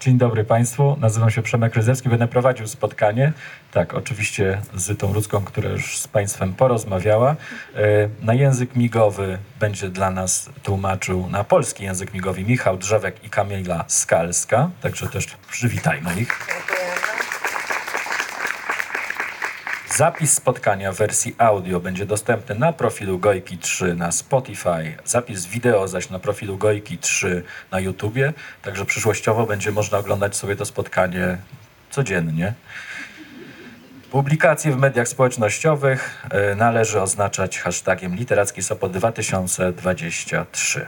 Dzień dobry Państwu, nazywam się Przemek Ryzewski, będę prowadził spotkanie. Tak, oczywiście z Zytą Rudzką, która już z Państwem porozmawiała. E, Na język migowy będzie dla nas tłumaczył na polski język migowy Michał Drzewek i Kamila Skalska, także też przywitajmy ich. Zapis spotkania w wersji audio będzie dostępny na profilu Gojki 3 na Spotify, zapis wideo zaś na profilu Gojki 3 na YouTubie, także przyszłościowo będzie można oglądać sobie to spotkanie codziennie. Publikacje w mediach społecznościowych e, należy oznaczać hashtagiem Literacki Sopot 2023.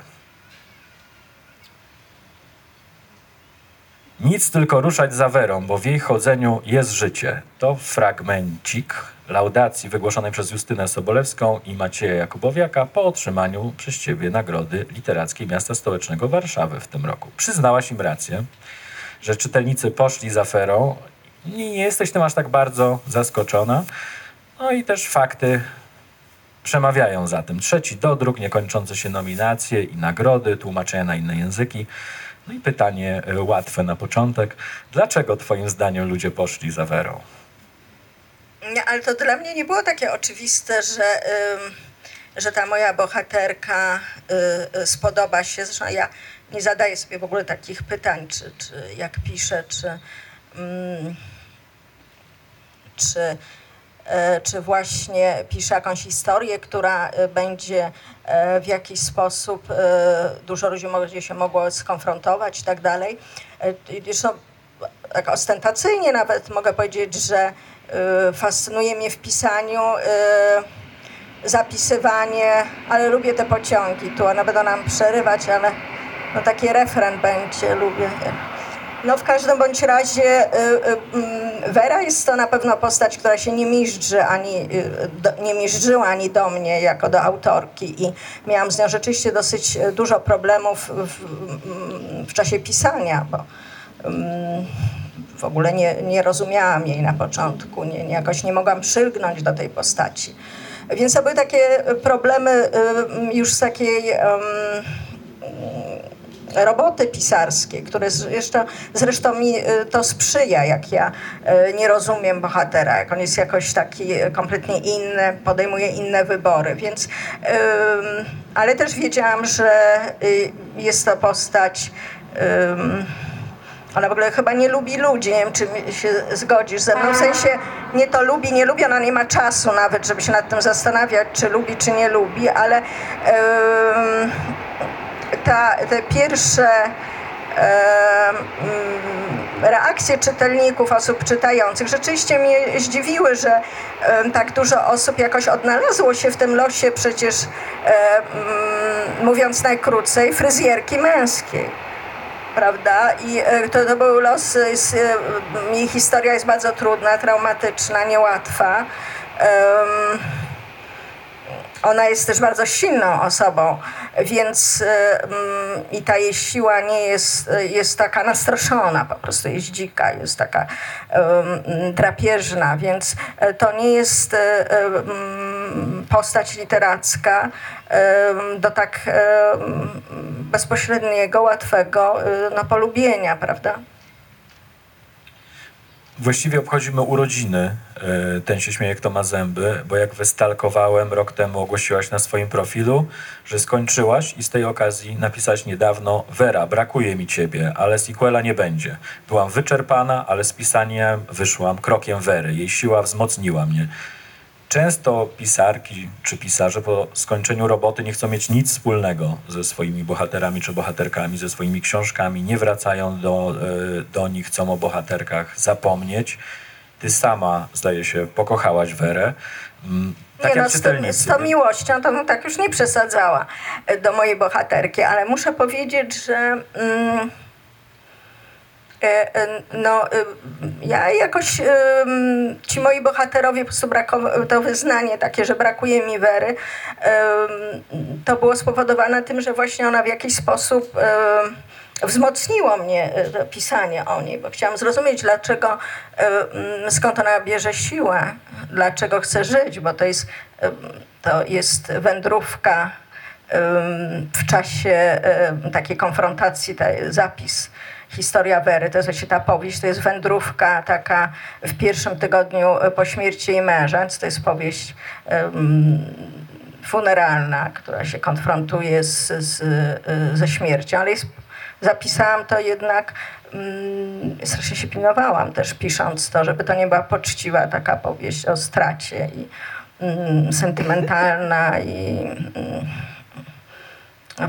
Nic tylko ruszać za werą, bo w jej chodzeniu jest życie. To fragmencik laudacji wygłoszonej przez Justynę Sobolewską i Macieja Jakubowiaka po otrzymaniu przez ciebie nagrody literackiej miasta stołecznego Warszawy w tym roku. Przyznałaś im rację, że czytelnicy poszli za ferą. Nie, nie jesteś tym aż tak bardzo zaskoczona. No i też fakty przemawiają za tym. Trzeci dodruk, niekończące się nominacje i nagrody, tłumaczenia na inne języki. No i pytanie e, łatwe na początek. Dlaczego twoim zdaniem ludzie poszli za Werą? Nie, ale to dla mnie nie było takie oczywiste, że, ym, że ta moja bohaterka y, y, spodoba się. Zresztą ja nie zadaję sobie w ogóle takich pytań, czy, czy jak piszę, czy, mm, czy, czy właśnie piszę jakąś historię, która e, będzie e, w jakiś sposób, e, dużo ludzi będzie się mogło skonfrontować i tak dalej. E, Zresztą tak ostentacyjnie nawet mogę powiedzieć, że fascynuje mnie w pisaniu zapisywanie, ale lubię te pociągi. Tu one będą nam przerywać, ale no taki refren będzie, lubię. No w każdym bądź razie y, y, mm, Wera jest to na pewno postać, która się nie miżdży ani, y, nie miżdżyła ani do mnie jako do autorki i miałam z nią rzeczywiście dosyć dużo problemów w, w, w czasie pisania, bo mm, w ogóle nie, nie rozumiałam jej na początku, nie, jakoś nie mogłam przylgnąć do tej postaci. Więc to były takie problemy już z takiej roboty pisarskiej, które jeszcze zresztą mi y, to sprzyja, jak ja y, nie rozumiem bohatera, jak on jest jakoś taki y, kompletnie inny, podejmuje inne wybory, więc ale też wiedziałam, że jest to postać ona w ogóle chyba nie lubi ludzi, nie wiem, czy się zgodzisz ze mną. W sensie nie to lubi, nie lubi, ona nie ma czasu nawet, żeby się nad tym zastanawiać, czy lubi, czy nie lubi, ale em, ta, te pierwsze mm, reakcje czytelników, osób czytających rzeczywiście mnie zdziwiły, że tak dużo osób jakoś odnalazło się w tym losie przecież, mówiąc najkrócej, fryzjerki męskiej prawda? I e, to, to był los, s- e, jej historia jest bardzo trudna, traumatyczna, niełatwa. Em, ona jest też bardzo silną osobą, więc e, mm, i ta jej siła nie jest, jest taka nastroszona, po prostu jest dzika, jest taka drapieżna, więc e, to nie jest e, e, mm, postać literacka do tak em, bezpośredniego, łatwego e, no, polubienia, prawda? Właściwie obchodzimy urodziny. e, Ten się śmieje, kto ma zęby, bo jak wystalkowałem rok temu, ogłosiłaś na swoim profilu, że skończyłaś i z tej okazji napisałaś niedawno Wera, brakuje mi ciebie, ale sequela nie będzie. Byłam wyczerpana, ale z pisaniem wyszłam krokiem Wery. Jej siła wzmocniła mnie. Często pisarki czy pisarze po skończeniu roboty nie chcą mieć nic wspólnego ze swoimi bohaterami czy bohaterkami, ze swoimi książkami, nie wracają do, e, do nich, chcą o bohaterkach zapomnieć. Ty sama, zdaje się, pokochałaś Werę. Mm, Tak nie no, z, z tą miłością to bym tak już nie przesadzała e, do mojej bohaterki, ale muszę powiedzieć, że mm, no, e, ja jakoś e, ci moi bohaterowie po prostu brakowało, to wyznanie takie, że brakuje mi Wery, e, to było spowodowane tym, że właśnie ona w jakiś sposób e, wzmocniło mnie e, pisanie o niej, bo chciałam zrozumieć, dlaczego, e, skąd ona bierze siłę, dlaczego chce żyć, bo to jest, e, to jest wędrówka w czasie takiej konfrontacji, ta, zapis historia Wery, to jest właśnie ta powieść, to jest wędrówka taka w pierwszym tygodniu e, po śmierci jej męża, więc to jest powieść em, funeralna, która się konfrontuje z, z, y, ze śmiercią, ale jest, zapisałam to jednak, mm, strasznie się pilnowałam też pisząc to, żeby to nie była poczciwa taka powieść o stracie i mm, sentymentalna i mm,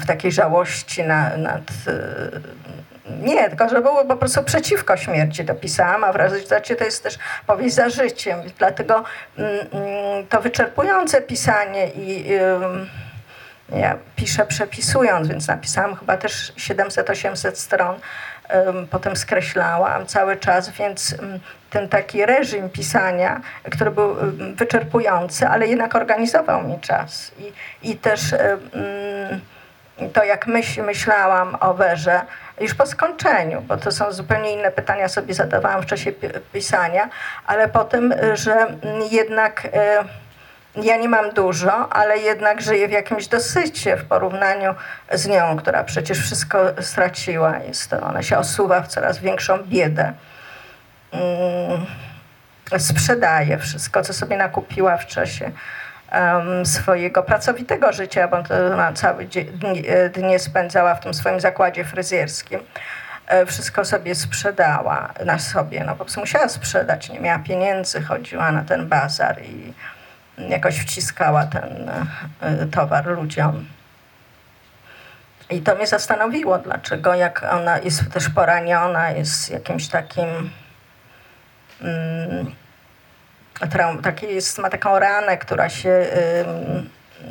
w takiej żałości na, nad... Nie, tylko że było po prostu przeciwko śmierci to pisałam, a w rezultacie to jest też powieść za życiem. Dlatego mm, mm, to wyczerpujące pisanie i ja piszę przepisując, więc napisałam chyba też 700-800 stron. Potem skreślałam cały czas, więc ten taki reżim pisania, który był wyczerpujący, ale jednak organizował mi czas. I, i też to jak myśl, myślałam o Werze, już po skończeniu, bo to są zupełnie inne pytania sobie zadawałam w czasie pi- pisania, ale potem, y, że jednak y, ja nie mam dużo, ale jednak żyję w jakimś dosycie w porównaniu z nią, która przecież wszystko straciła. Jest to, ona się osuwa w coraz większą biedę. Mm, sprzedaje wszystko, co sobie nakupiła w czasie swojego pracowitego życia, bo ona dni, e, dnie spędzała w tym swoim zakładzie fryzjerskim. E, Wszystko sobie sprzedała na sobie, no po prostu musiała sprzedać, nie miała pieniędzy, chodziła na ten bazar i jakoś wciskała ten e, towar ludziom. I to mnie zastanowiło, dlaczego jak ona jest też poraniona, jest jakimś takim mm, traum, taki jest, ma taką ranę, która się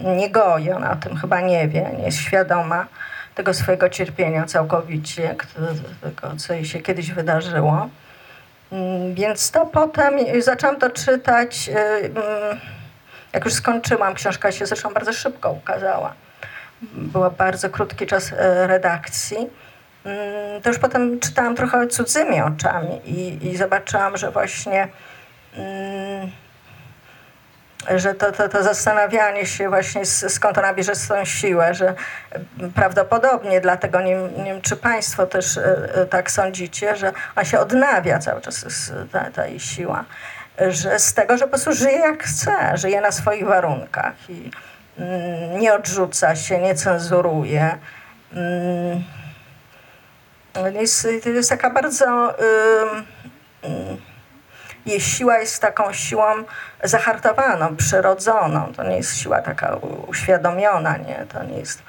ym, nie goi, ona o tym chyba nie wie, nie jest świadoma tego swojego cierpienia całkowicie, tego, co jej się kiedyś wydarzyło. Ym, Więc to potem y, zaczęłam to czytać, y, ym, jak już skończyłam, książka się zresztą bardzo szybko ukazała. Była bardzo krótki czas e, redakcji. Mm, To już potem czytałam trochę cudzymi oczami i, i zobaczyłam, że właśnie mm, że to, to, to zastanawianie się właśnie skąd ona bierze tą siłę, że prawdopodobnie dlatego, nie, nie wiem czy państwo też e, e, tak sądzicie, że ona się odnawia cały czas ta, ta jej siła, że z tego, że po prostu żyje jak chce, żyje na swoich warunkach i mm, nie odrzuca się, nie cenzuruje. Mm, jest, to jest taka bardzo... ym, jej siła jest taką siłą zahartowaną, przyrodzoną. To nie jest siła taka uświadomiona, nie? To nie jest,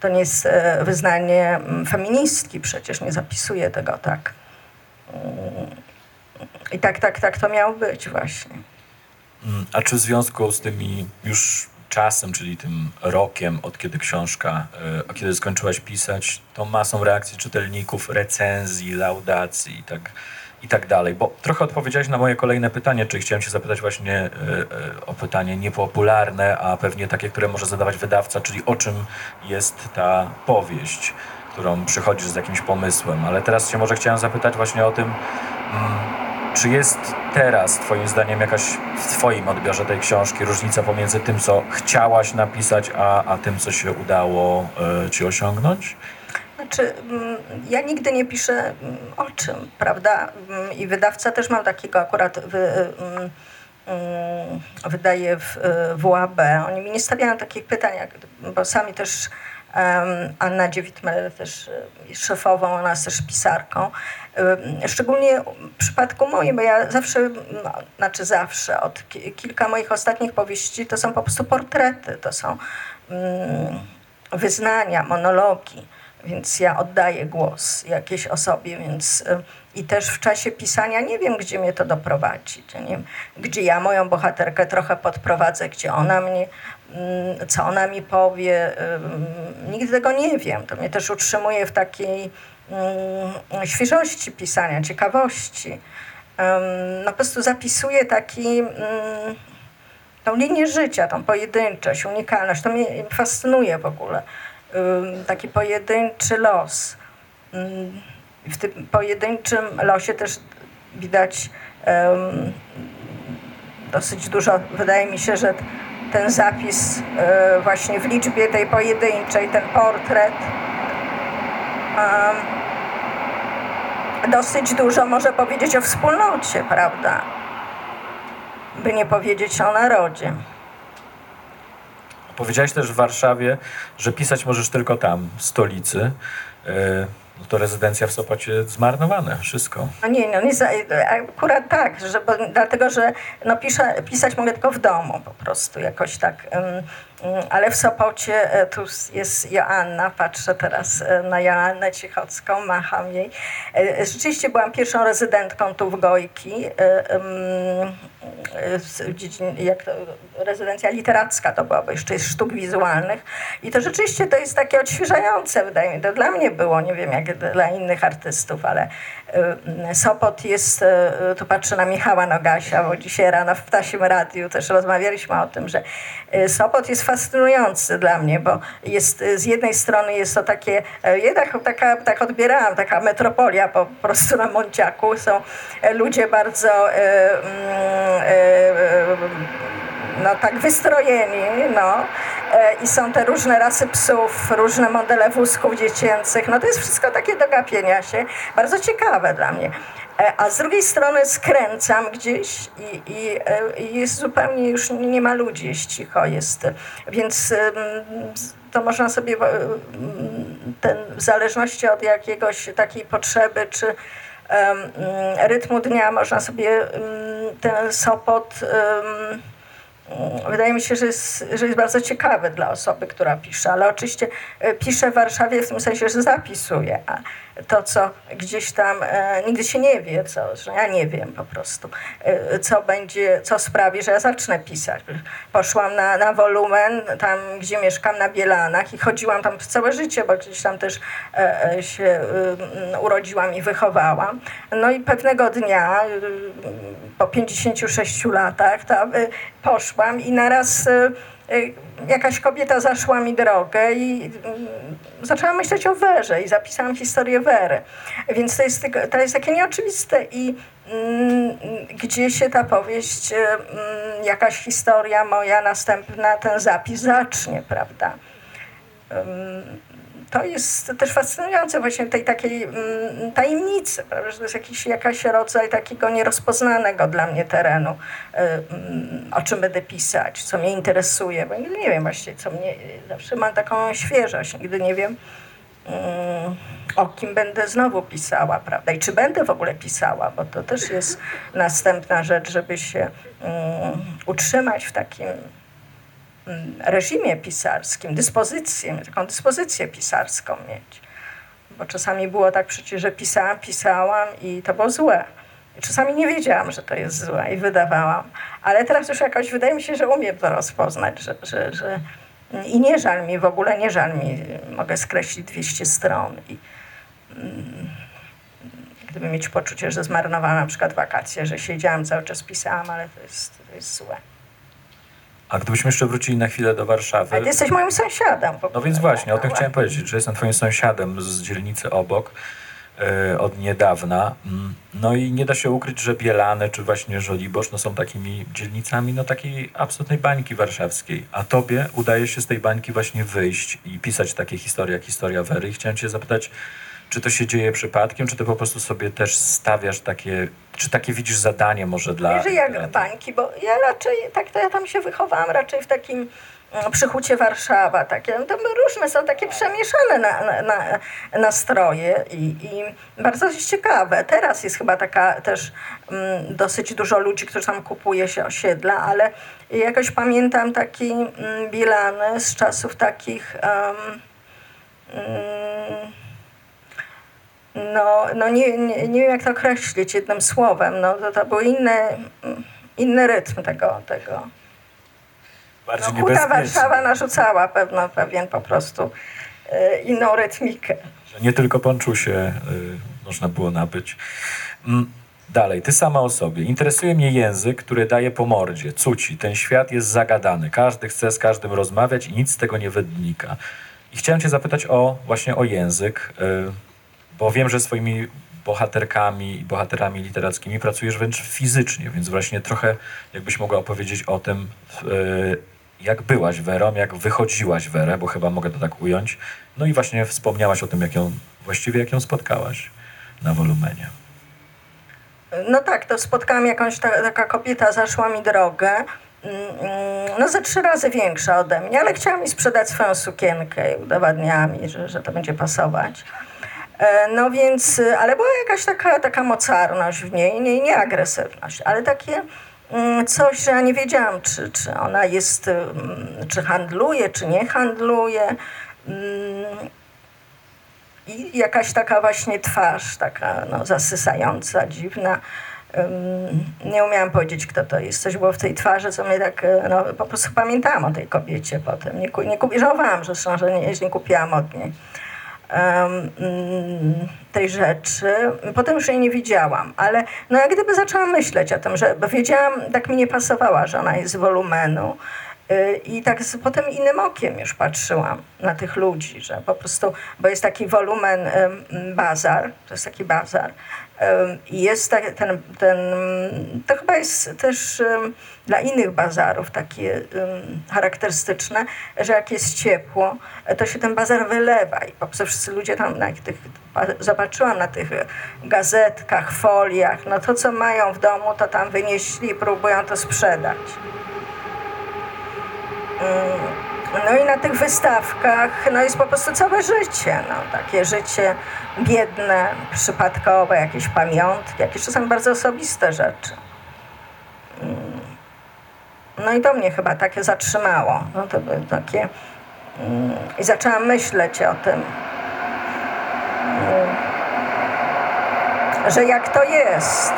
to nie jest e, wyznanie mm, feministki, przecież nie zapisuje tego tak. Mm, I tak, tak, tak to miało być właśnie. Mm, A czy w związku z tymi już czasem, czyli tym rokiem, od kiedy książka, e, od kiedy skończyłaś pisać, tą masą reakcji czytelników, recenzji, laudacji i tak, i tak dalej? Bo trochę odpowiedziałeś na moje kolejne pytanie, czyli chciałem się zapytać właśnie e, e, o pytanie niepopularne, a pewnie takie, które może zadawać wydawca, czyli o czym jest ta powieść, którą przychodzisz z jakimś pomysłem. Ale teraz się może chciałem zapytać właśnie o tym, mm, czy jest teraz, Twoim zdaniem, jakaś w Twoim odbiorze tej książki różnica pomiędzy tym, co chciałaś napisać, a, a tym, co się udało e, Ci osiągnąć? Znaczy, mm, ja nigdy nie piszę mm, o czym, prawda? Mm, I wydawca też mam takiego akurat wy, wydaje w, y, w UAB. Oni mi nie stawiają takich pytań, bo sami też Anna Dziewitmer też y, szefową, ona też pisarką. Ym, Szczególnie w przypadku moim, bo ja zawsze, no, znaczy zawsze, od ki- kilka moich ostatnich powieści to są po prostu portrety, to są wyznania, monologi, więc ja oddaję głos jakiejś osobie, więc y, i też w czasie pisania nie wiem, gdzie mnie to doprowadzi, nie wiem, gdzie ja moją bohaterkę trochę podprowadzę, gdzie ona mnie, mm, co ona mi powie, ym, nigdy tego nie wiem. To mnie też utrzymuje w takiej mm, świeżości pisania, ciekawości. No po prostu zapisuję taki mm, tą linię życia, tą pojedynczość, unikalność. To mnie fascynuje w ogóle. Ym, Taki pojedynczy los. Ym, W tym pojedynczym losie też widać em, dosyć dużo, wydaje mi się, że ten zapis właśnie w liczbie tej pojedynczej, ten portret, dosyć dużo może powiedzieć o wspólnocie, prawda? By nie powiedzieć o narodzie. Powiedziałeś też w Warszawie, że pisać możesz tylko tam, w stolicy. E, No to rezydencja w Sopocie zmarnowane, wszystko. No nie, no nie, za- akurat tak, że, bo, dlatego że no piszę, pisać mogę tylko w domu po prostu jakoś tak. Ale w Sopocie e, tu jest Joanna, patrzę teraz e, na Joannę Cichocką, macham jej. E, Rzeczywiście byłam pierwszą rezydentką tu w Gojki. e, e, jak to, rezydencja literacka to była, bo jeszcze jest sztuk wizualnych. I to rzeczywiście to jest takie odświeżające, wydaje mi się. To dla mnie było, nie wiem jak dla innych artystów, ale Sopot jest, y, tu patrzę na Michała Nogasia, bo dzisiaj rano w Ptasim Radiu też rozmawialiśmy o tym, że y, Sopot jest fascynujący dla mnie, bo jest, y, z jednej strony jest to takie, y, jednak taka, tak odbierałam, taka metropolia po prostu na Monciaku. Są y, ludzie bardzo y, mm, y, no tak wystrojeni, no. E, I są te różne rasy psów, różne modele wózków dziecięcych. No to jest wszystko takie do gapienia się. Bardzo ciekawe dla mnie. E, A z drugiej strony skręcam gdzieś i, i, e, i jest zupełnie już nie ma ludzi, jest cicho, jest. Więc to można sobie em, ten, w zależności od jakiegoś takiej potrzeby czy mm, rytmu dnia można sobie em, ten Sopot Wydaje mi się, że jest, że jest bardzo ciekawy dla osoby, która pisze, ale oczywiście e, pisze w Warszawie w tym sensie, że zapisuje, a to, co gdzieś tam e, nigdy się nie wie, co, że ja nie wiem po prostu, e, co będzie, co sprawi, że ja zacznę pisać. Poszłam na, na wolumen, tam gdzie mieszkam na Bielanach i chodziłam tam całe życie, bo gdzieś tam też e, się urodziłam i wychowałam. No i pewnego dnia, po 56 latach, poszłam i naraz jakaś kobieta zaszła mi drogę i mm, zaczęłam myśleć o Werze i zapisałam historię Wery. Więc to jest, to jest takie nieoczywiste i mm, gdzie się ta powieść, e, mm, jakaś historia moja następna, ten zapis zacznie, prawda? To jest też fascynujące właśnie tej takiej mm, tajemnicy, prawda? że to jest jakiś jakaś rodzaj takiego nierozpoznanego dla mnie terenu, y, mm, o czym będę pisać, co mnie interesuje, bo nigdy nie wiem właściwie, co mnie, zawsze mam taką świeżość, nigdy nie wiem, mm, o kim będę znowu pisała, prawda, i czy będę w ogóle pisała, bo to też jest następna rzecz, żeby się utrzymać w takim reżimie pisarskim, dyspozycję, taką dyspozycję pisarską mieć. Bo czasami było tak przecież, że pisałam, pisałam i to było złe. Czasami nie wiedziałam, że to jest złe i wydawałam. Ale teraz już jakoś wydaje mi się, że umiem to rozpoznać, że, że, że i nie żal mi, w ogóle nie żal mi. Mogę skreślić 200 stron i mm, gdyby mieć poczucie, że zmarnowałam na przykład wakacje, że siedziałam cały czas pisałam, ale to jest, to jest złe. A gdybyśmy jeszcze wrócili na chwilę do Warszawy. Ale ty jesteś moim sąsiadem. No więc właśnie, o tym chciałem powiedzieć, że jestem twoim sąsiadem z dzielnicy obok e, od niedawna. Mm, No i nie da się ukryć, że Bielany czy właśnie Żoliborz no są takimi dzielnicami no takiej absolutnej bańki warszawskiej. A tobie udaje się z tej bańki właśnie wyjść i pisać takie historie jak historia Wery. I chciałem cię zapytać, czy to się dzieje przypadkiem, czy ty po prostu sobie też stawiasz takie, czy takie widzisz zadanie może dla... Nie, że jak dla- bańki, bo ja raczej, tak to ja tam się wychowałam raczej w takim mm, przychucie Warszawa, takie, no to różne są takie przemieszane na, na, na, nastroje i, i bardzo jest ciekawe. Teraz jest chyba taka też mm, dosyć dużo ludzi, którzy tam kupuje się osiedla, ale jakoś pamiętam taki mm, bilany z czasów takich um, mm, no, no nie, nie, nie wiem jak to określić jednym słowem. No, to, to był inny, inny rytm tego. tego. bardziej No, huta. Warszawa narzucała pewno, pewien po prostu e, inną rytmikę. Że nie tylko ponczusie y, można było nabyć. Mm, Dalej, ty sama o sobie. Interesuje mnie język, który daje po mordzie, cuci. Ten świat jest zagadany. Każdy chce z każdym rozmawiać i nic z tego nie wynika. I chciałem cię zapytać o właśnie o język, y, bo wiem, że swoimi bohaterkami i bohaterami literackimi pracujesz wręcz fizycznie, więc właśnie trochę jakbyś mogła opowiedzieć o tym, y, jak byłaś Werą, jak wychodziłaś Werę, bo chyba mogę to tak ująć. No i właśnie wspomniałaś o tym, jak ją, właściwie jak ją spotkałaś. na wolumenie? No tak, to spotkałam jakąś, ta, taka kobieta zaszła mi drogę, mm, mm, no ze trzy razy większa ode mnie, ale chciała mi sprzedać swoją sukienkę i udowadniała mi, że, że to będzie pasować. E, No więc, ale była jakaś taka, taka mocarność w niej, nie, nie agresywność, ale takie mm, coś, że ja nie wiedziałam, czy, czy ona jest, mm, czy handluje, czy nie handluje. Mm, i jakaś taka właśnie twarz, taka no, zasysająca, dziwna. Nie umiałam powiedzieć, kto to jest. Coś było w tej twarzy, co mnie tak, e, no, po prostu pamiętałam o tej kobiecie potem. Nie, nie żałowałam zresztą, że nie, nie kupiłam od niej tej rzeczy. Potem już jej nie widziałam, ale no jak gdyby zaczęłam myśleć o tym, że bo wiedziałam, tak mi nie pasowała, że ona jest z wolumenu. Y, I tak z potem innym okiem już patrzyłam na tych ludzi, że po prostu, bo jest taki wolumen bazar, to jest taki bazar, jest tak, ten, ten, to chyba jest też dla innych bazarów takie charakterystyczne, że jak jest ciepło, to się ten bazar wylewa i po prostu wszyscy ludzie tam na tych, zobaczyłam na tych gazetkach, foliach, no to co mają w domu, to tam wynieśli i próbują to sprzedać. No i na tych wystawkach no jest po prostu całe życie, no, takie życie biedne, przypadkowe, jakieś pamiątki, jakieś czasami bardzo osobiste rzeczy. Mm. No i to mnie chyba takie zatrzymało. No to były takie... mm, I zaczęłam myśleć o tym, mm, że jak to jest,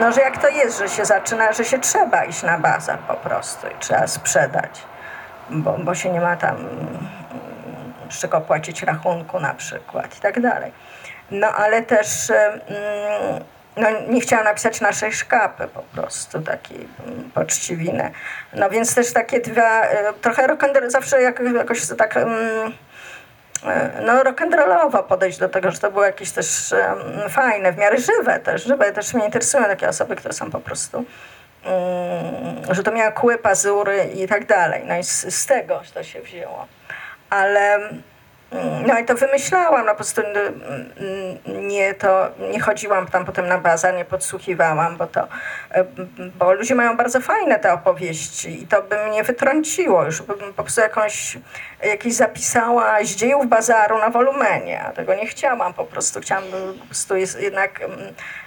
no, że jak to jest, że się zaczyna, że się trzeba iść na bazar po prostu i trzeba sprzedać, bo, bo się nie ma tam mm, z czego płacić rachunku na przykład i tak dalej. No ale też no, nie chciałam napisać naszej szkapy po prostu, takiej mm, poczciwiny. No więc też takie dwa, e, trochę rock'n'roll, zawsze jak, jakoś tak... e, no, rock'n'rollowo podejść do tego, że to było jakieś też em, fajne, w miarę żywe też, żywe. Też mnie interesują takie osoby, które są po prostu, mm, że to miało kły, pazury i tak dalej. No i z, z tego to się wzięło. Ale no i to wymyślałam, no po prostu nie, to, nie chodziłam tam potem na bazar, nie podsłuchiwałam, bo to, e, bo ludzie mają bardzo fajne te opowieści i to by mnie wytrąciło, już bym po prostu jakąś, jakieś zapisała z dziejów bazaru na wolumenie, a tego nie chciałam po prostu, chciałam po prostu jest jednak mm,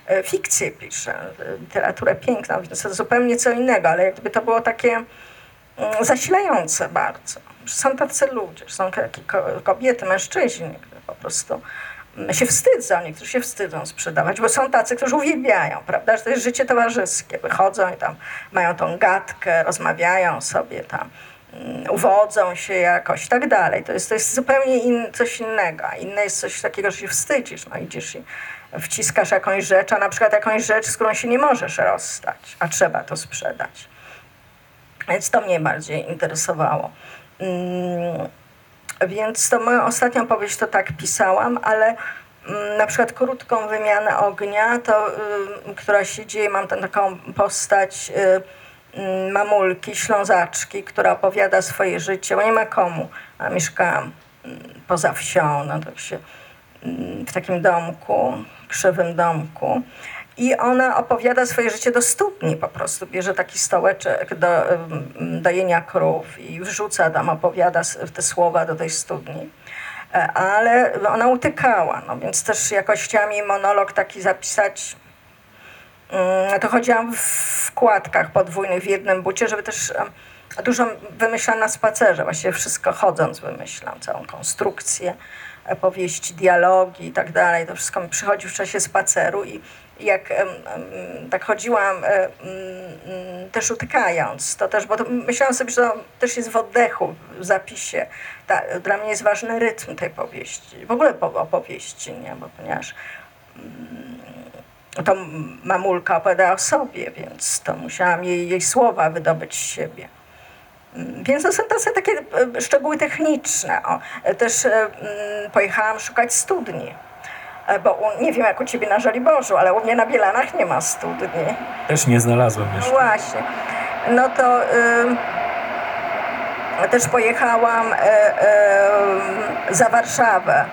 e, fikcję piszę, literaturę piękną, więc to zupełnie co innego, ale jakby to było takie mm, zasilające bardzo. Są tacy ludzie, są kobiety, mężczyźni, po prostu się wstydzą, niektórzy się wstydzą sprzedawać, bo są tacy, którzy uwielbiają, prawda, że to jest życie towarzyskie, wychodzą i tam mają tą gadkę, rozmawiają sobie tam, mm, uwodzą się jakoś i tak dalej. To jest, to jest zupełnie in, coś innego, inne jest coś takiego, że się wstydzisz, no idziesz i wciskasz jakąś rzecz, a na przykład jakąś rzecz, z którą się nie możesz rozstać, a trzeba to sprzedać. Więc to mnie bardziej interesowało. Mm, Więc to moją ostatnią powieść to tak pisałam, ale mm, na przykład krótką wymianę ognia, to, y, która się dzieje, mam tam taką postać y, y, mamulki, ślązaczki, która opowiada swoje życie, bo nie ma komu. A mieszkałam mm, poza wsią, no tak się, mm, w takim domku, krzywym domku. I ona opowiada swoje życie do studni po prostu. Bierze taki stołeczek do ym, dojenia krów i wrzuca tam, opowiada te słowa do tej studni. E, Ale ona utykała, no więc też jakoś chciałam jej monolog taki zapisać. Mm, To chodziłam w wkładkach podwójnych w jednym bucie, żeby też dużo wymyślam na spacerze. Właściwie wszystko chodząc wymyślam, całą konstrukcję powieści, dialogi i tak dalej. To wszystko mi przychodzi w czasie spaceru i jak tak chodziłam e, mm, mm, też utykając, to też, bo to myślałam sobie, że to też jest w oddechu, w zapisie. Ta, dla mnie jest ważny rytm tej powieści, w ogóle po, opowieści, nie? Bo ponieważ to mamulka opowiada o sobie, więc to musiałam jej, jej słowa wydobyć z siebie. Mm, Więc to są tacy takie e, szczegóły techniczne. O, też e, mm, pojechałam szukać studni, E, bo nie wiem jak u ciebie na Żoliborzu, ale u mnie na Bielanach nie ma studni. Też nie znalazłem No jeszcze. właśnie. No to ym, też pojechałam y, ym, za Warszawę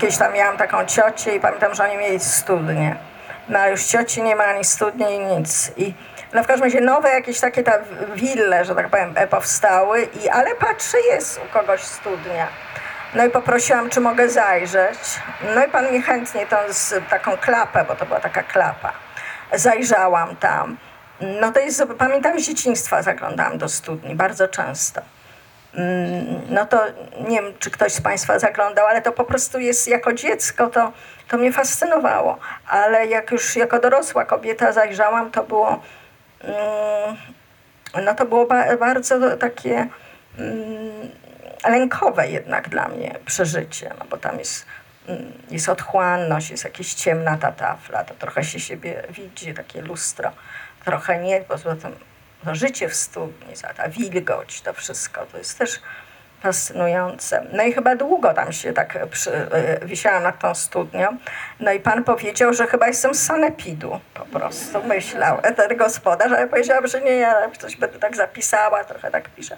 kiedyś tam miałam taką ciocię i pamiętam, że oni mieli studnię. No a już cioci nie ma ani studni, i nic. I no w każdym razie nowe jakieś takie ta wille, że tak powiem, powstały, i, ale patrzę, jest u kogoś studnia. No i poprosiłam, czy mogę zajrzeć. No i pan mi chętnie tą z taką klapę, bo to była taka klapa. Zajrzałam tam. No to jest, pamiętam z dzieciństwa zaglądałam do studni, bardzo często. Mm, No to nie wiem, czy ktoś z Państwa zaglądał, ale to po prostu jest jako dziecko, to, to mnie fascynowało. Ale jak już jako dorosła kobieta zajrzałam, to było, no to było ba- bardzo takie mm, lękowe jednak dla mnie przeżycie, no bo tam jest, mm, jest otchłanność, jest jakaś ciemna ta tafla, to trochę się siebie widzi, takie lustro, trochę nie, poza tym to życie w studni, ta wilgoć, to wszystko, to jest też fascynujące. No i chyba długo tam się tak przy, y, wisiałam nad tą studnią. No i pan powiedział, że chyba jestem z sanepidu, po prostu myślał ten gospodarz, ale powiedziałam, że nie, ja coś będę tak zapisała, trochę tak piszę.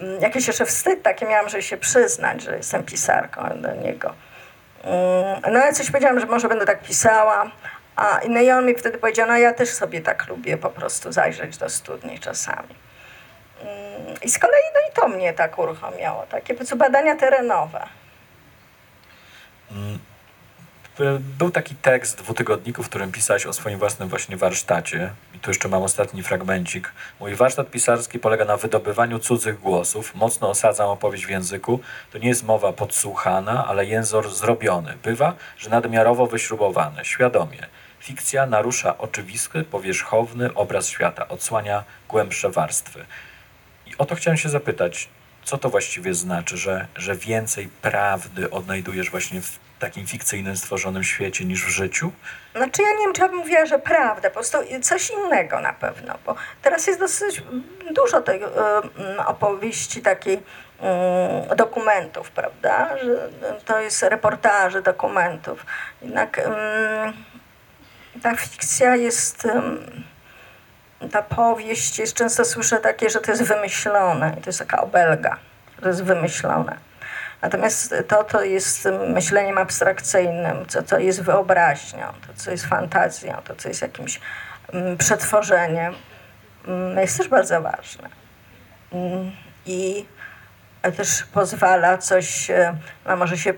Mm, Jakiś jeszcze wstyd taki miałam, że się przyznać, że jestem pisarką do niego. Mm, No ale coś powiedziałam, że może będę tak pisała. A, no i on mi wtedy powiedział, no ja też sobie tak lubię po prostu zajrzeć do studni czasami. Mm, I z kolei no to mnie tak uruchomiało, takie badania terenowe. Był taki tekst dwutygodniku, w którym pisałeś o swoim własnym właśnie warsztacie. I tu jeszcze mam ostatni fragmencik. Mój warsztat pisarski polega na wydobywaniu cudzych głosów. Mocno osadzam opowieść w języku. To nie jest mowa podsłuchana, ale język zrobiony. Bywa, że nadmiarowo wyśrubowany, świadomie. Fikcja narusza oczywisty, powierzchowny obraz świata, odsłania głębsze warstwy. O to chciałem się zapytać, co to właściwie znaczy, że, że więcej prawdy odnajdujesz właśnie w takim fikcyjnym, stworzonym świecie niż w życiu? Znaczy ja nie wiem, czy ja bym mówiła, że prawda, po prostu coś innego na pewno, bo teraz jest dosyć dużo tej mm, opowieści takiej mm, dokumentów, prawda, że to jest reportaży dokumentów. Jednak mm, ta fikcja jest, ta powieść jest, często słyszę takie, że to jest wymyślone i to jest taka obelga, to jest wymyślone. Natomiast to, to jest myśleniem abstrakcyjnym, to, co jest wyobraźnią, to, co jest fantazją, to, co jest jakimś mm, przetworzeniem, mm, jest też bardzo ważne. Mm, I też pozwala coś, e, no może się,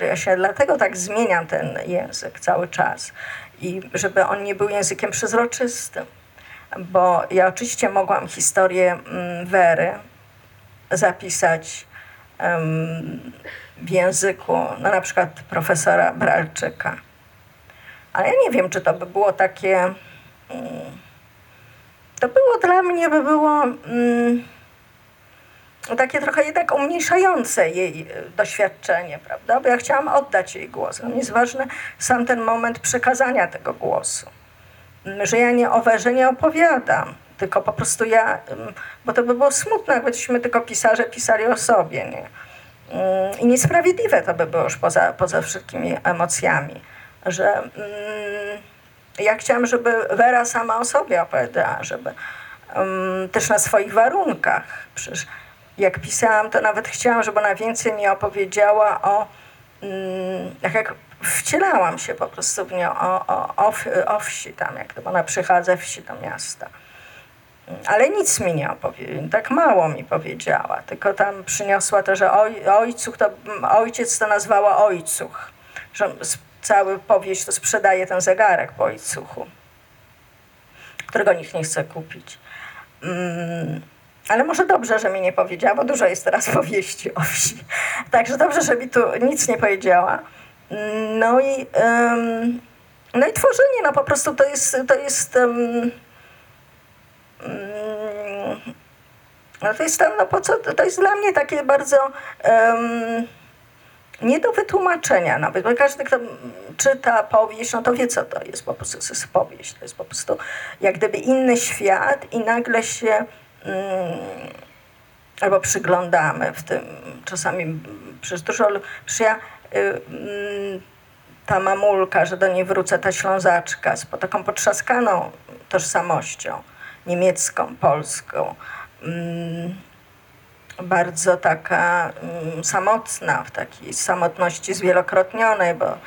ja się dlatego tak zmieniam ten język cały czas, i żeby on nie był językiem przezroczystym. Bo ja oczywiście mogłam historię mm, Wery zapisać w języku, no na przykład profesora Bralczyka. Ale ja nie wiem, czy to by było takie. mm, To było dla mnie, by było mm, takie trochę jednak umniejszające jej e, doświadczenie, prawda? Bo ja chciałam oddać jej głos. Dla mnie jest ważny sam ten moment przekazania tego głosu. Mm, Że ja nie o Werze nie opowiadam, tylko po prostu ja, ym, bo to by było smutne, jakbyśmy tylko pisarze pisali o sobie, nie? Mm, I niesprawiedliwe to by było już poza, poza wszystkimi emocjami, że mm, ja chciałam, żeby Wera sama o sobie opowiadała, żeby mm, też na swoich warunkach. Przecież jak pisałam, to nawet chciałam, żeby ona więcej mi opowiedziała o, mm, jak, jak wcielałam się po prostu w nią, o, o, o, o wsi tam, jak to ona przychadza wsi do miasta. Ale nic mi nie opowiedziała, tak mało mi powiedziała, tylko tam przyniosła to, że oj, ojcuch to, ojciec to nazwała ojcuch, że cały powieść to sprzedaje ten zegarek po ojcuchu, którego nikt nie chce kupić. Mm, ale może dobrze, że mi nie powiedziała, bo dużo jest teraz powieści o wsi. Także dobrze, że mi tu nic nie powiedziała. No i, em, no i tworzenie, no po prostu to jest, to jest Mm, no to jest no po co, to jest dla mnie takie bardzo em, nie do wytłumaczenia nawet, bo każdy, kto czyta powieść, no to wie, co to jest, po prostu to jest powieść, to jest po prostu jak gdyby inny świat i nagle się albo przyglądamy w tym, czasami mm, dużo, przecież ja, y, mm, ta mamulka, że do niej wrócę, ta ślązaczka z taką potrzaskaną tożsamością niemiecką, polską. Mm, bardzo taka mm, samotna, w takiej samotności zwielokrotnionej, bo mm,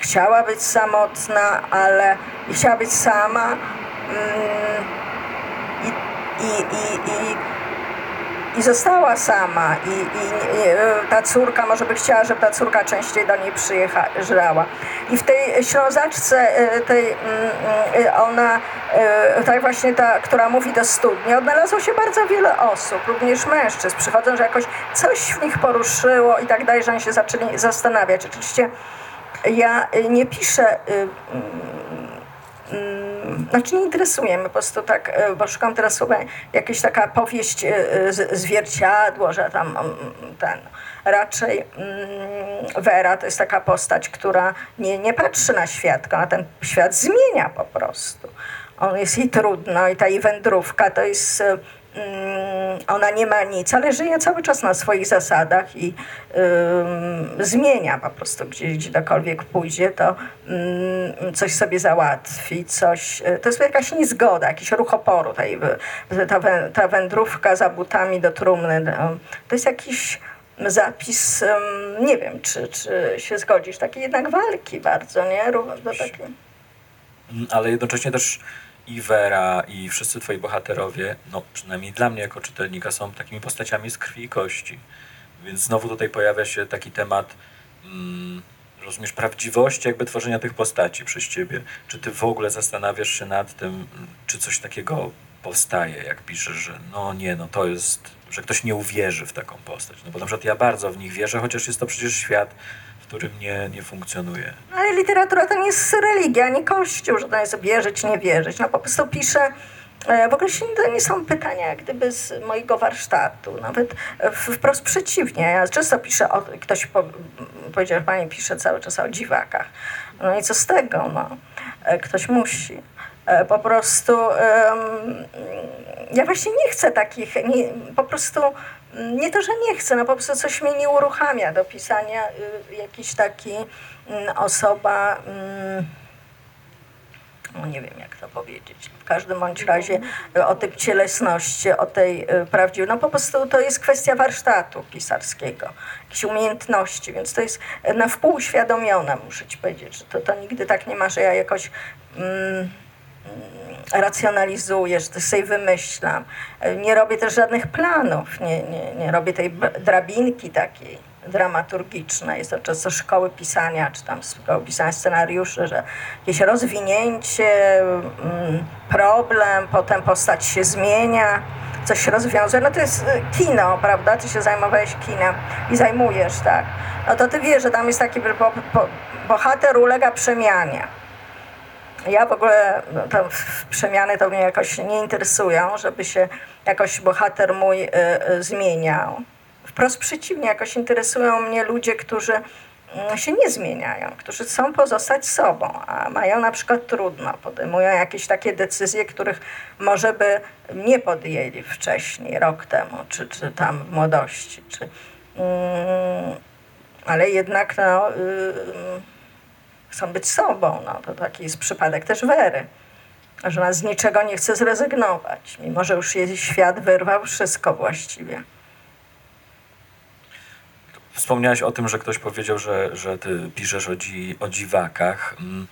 chciała być samotna, ale chciała być sama mm, i, i, i, i została sama i, i ta córka, może by chciała, żeby ta córka częściej do niej przyjeżdżała. I w tej ślązaczce, e, tej, mm, mm, ona, e, tak właśnie ta, która mówi do studni, odnalazło się bardzo wiele osób, również mężczyzn. Przychodzą, że jakoś coś w nich poruszyło i tak dalej, że oni się zaczęli zastanawiać. Oczywiście ja nie piszę Mm, znaczy nie interesuje mnie po prostu tak, e, bo szukam teraz słowa, jakaś taka powieść e, z- zwierciadło, że tam mm, ten, raczej mm, Wera to jest taka postać, która nie, nie patrzy na świat, tylko na ten świat zmienia po prostu. On jest jej trudno i ta jej wędrówka to jest e, ona nie ma nic, ale żyje cały czas na swoich zasadach i zmienia po prostu, gdzie, gdziekolwiek pójdzie, to ym, coś sobie załatwi, coś, y, to jest jakaś niezgoda, jakiś ruch oporu, tej, ta, ta wędrówka za butami do trumny, ym, to jest jakiś zapis, nie wiem, czy, czy się zgodzisz, takiej jednak walki bardzo, nie? Ró- Do takiej... Mm, ale jednocześnie też i Vera, i wszyscy twoi bohaterowie, no przynajmniej dla mnie jako czytelnika, są takimi postaciami z krwi i kości. Więc znowu tutaj pojawia się taki temat, mm, rozumiesz, prawdziwości jakby tworzenia tych postaci przez ciebie. Czy ty w ogóle zastanawiasz się nad tym, czy coś takiego powstaje, jak piszesz, że no nie, no to jest, że ktoś nie uwierzy w taką postać. No bo na przykład ja bardzo w nich wierzę, chociaż jest to przecież świat, którym nie, nie funkcjonuje. No ale literatura to nie jest religia, ani kościół, że to jest wierzyć, nie wierzyć. No po prostu piszę, e, w ogóle to nie są pytania jak gdyby z mojego warsztatu, nawet wprost przeciwnie. Ja często piszę, o, ktoś po, powiedział, że pani pisze cały czas o dziwakach. No i co z tego, no. E, Ktoś musi. E, Po prostu em, ja właśnie nie chcę takich, nie, po prostu nie to, że nie chcę, no po prostu coś mnie nie uruchamia do pisania y, jakiś taki mm, osoba, mm, no nie wiem jak to powiedzieć, w każdym bądź razie o tej cielesności, o tej y, prawdziwej, no po prostu to jest kwestia warsztatu pisarskiego, jakiejś umiejętności, więc to jest na wpół uświadomione, muszę ci powiedzieć, że to, to nigdy tak nie ma, że ja jakoś mm, racjonalizuję, że to sobie wymyślam. E, Nie robię też żadnych planów, nie, nie, nie robię tej drabinki takiej dramaturgicznej. Jest to często szkoły pisania, czy tam szkoły pisania scenariuszy, że jakieś rozwinięcie, mm, problem, potem postać się zmienia, coś się rozwiązuje. No to jest e, kino, prawda? Ty się zajmowałeś kinem i zajmujesz, tak? No to ty wiesz, że tam jest taki bo, bo, bohater ulega przemianie. Ja w ogóle w- przemiany to mnie jakoś nie interesują, żeby się jakoś bohater mój y, y, zmieniał. Wprost przeciwnie, jakoś interesują mnie ludzie, którzy mm, się nie zmieniają, którzy chcą pozostać sobą, a mają na przykład trudno, podejmują jakieś takie decyzje, których może by nie podjęli wcześniej, rok temu, czy, czy tam w młodości, czy, mm, ale jednak no, y, chcą być sobą. No, to taki jest przypadek też Wery, że ona z niczego nie chce zrezygnować, mimo że już jej świat wyrwał wszystko właściwie. Wspomniałeś o tym, że ktoś powiedział, że, że ty piszesz o, dzi, o dziwakach. Mm,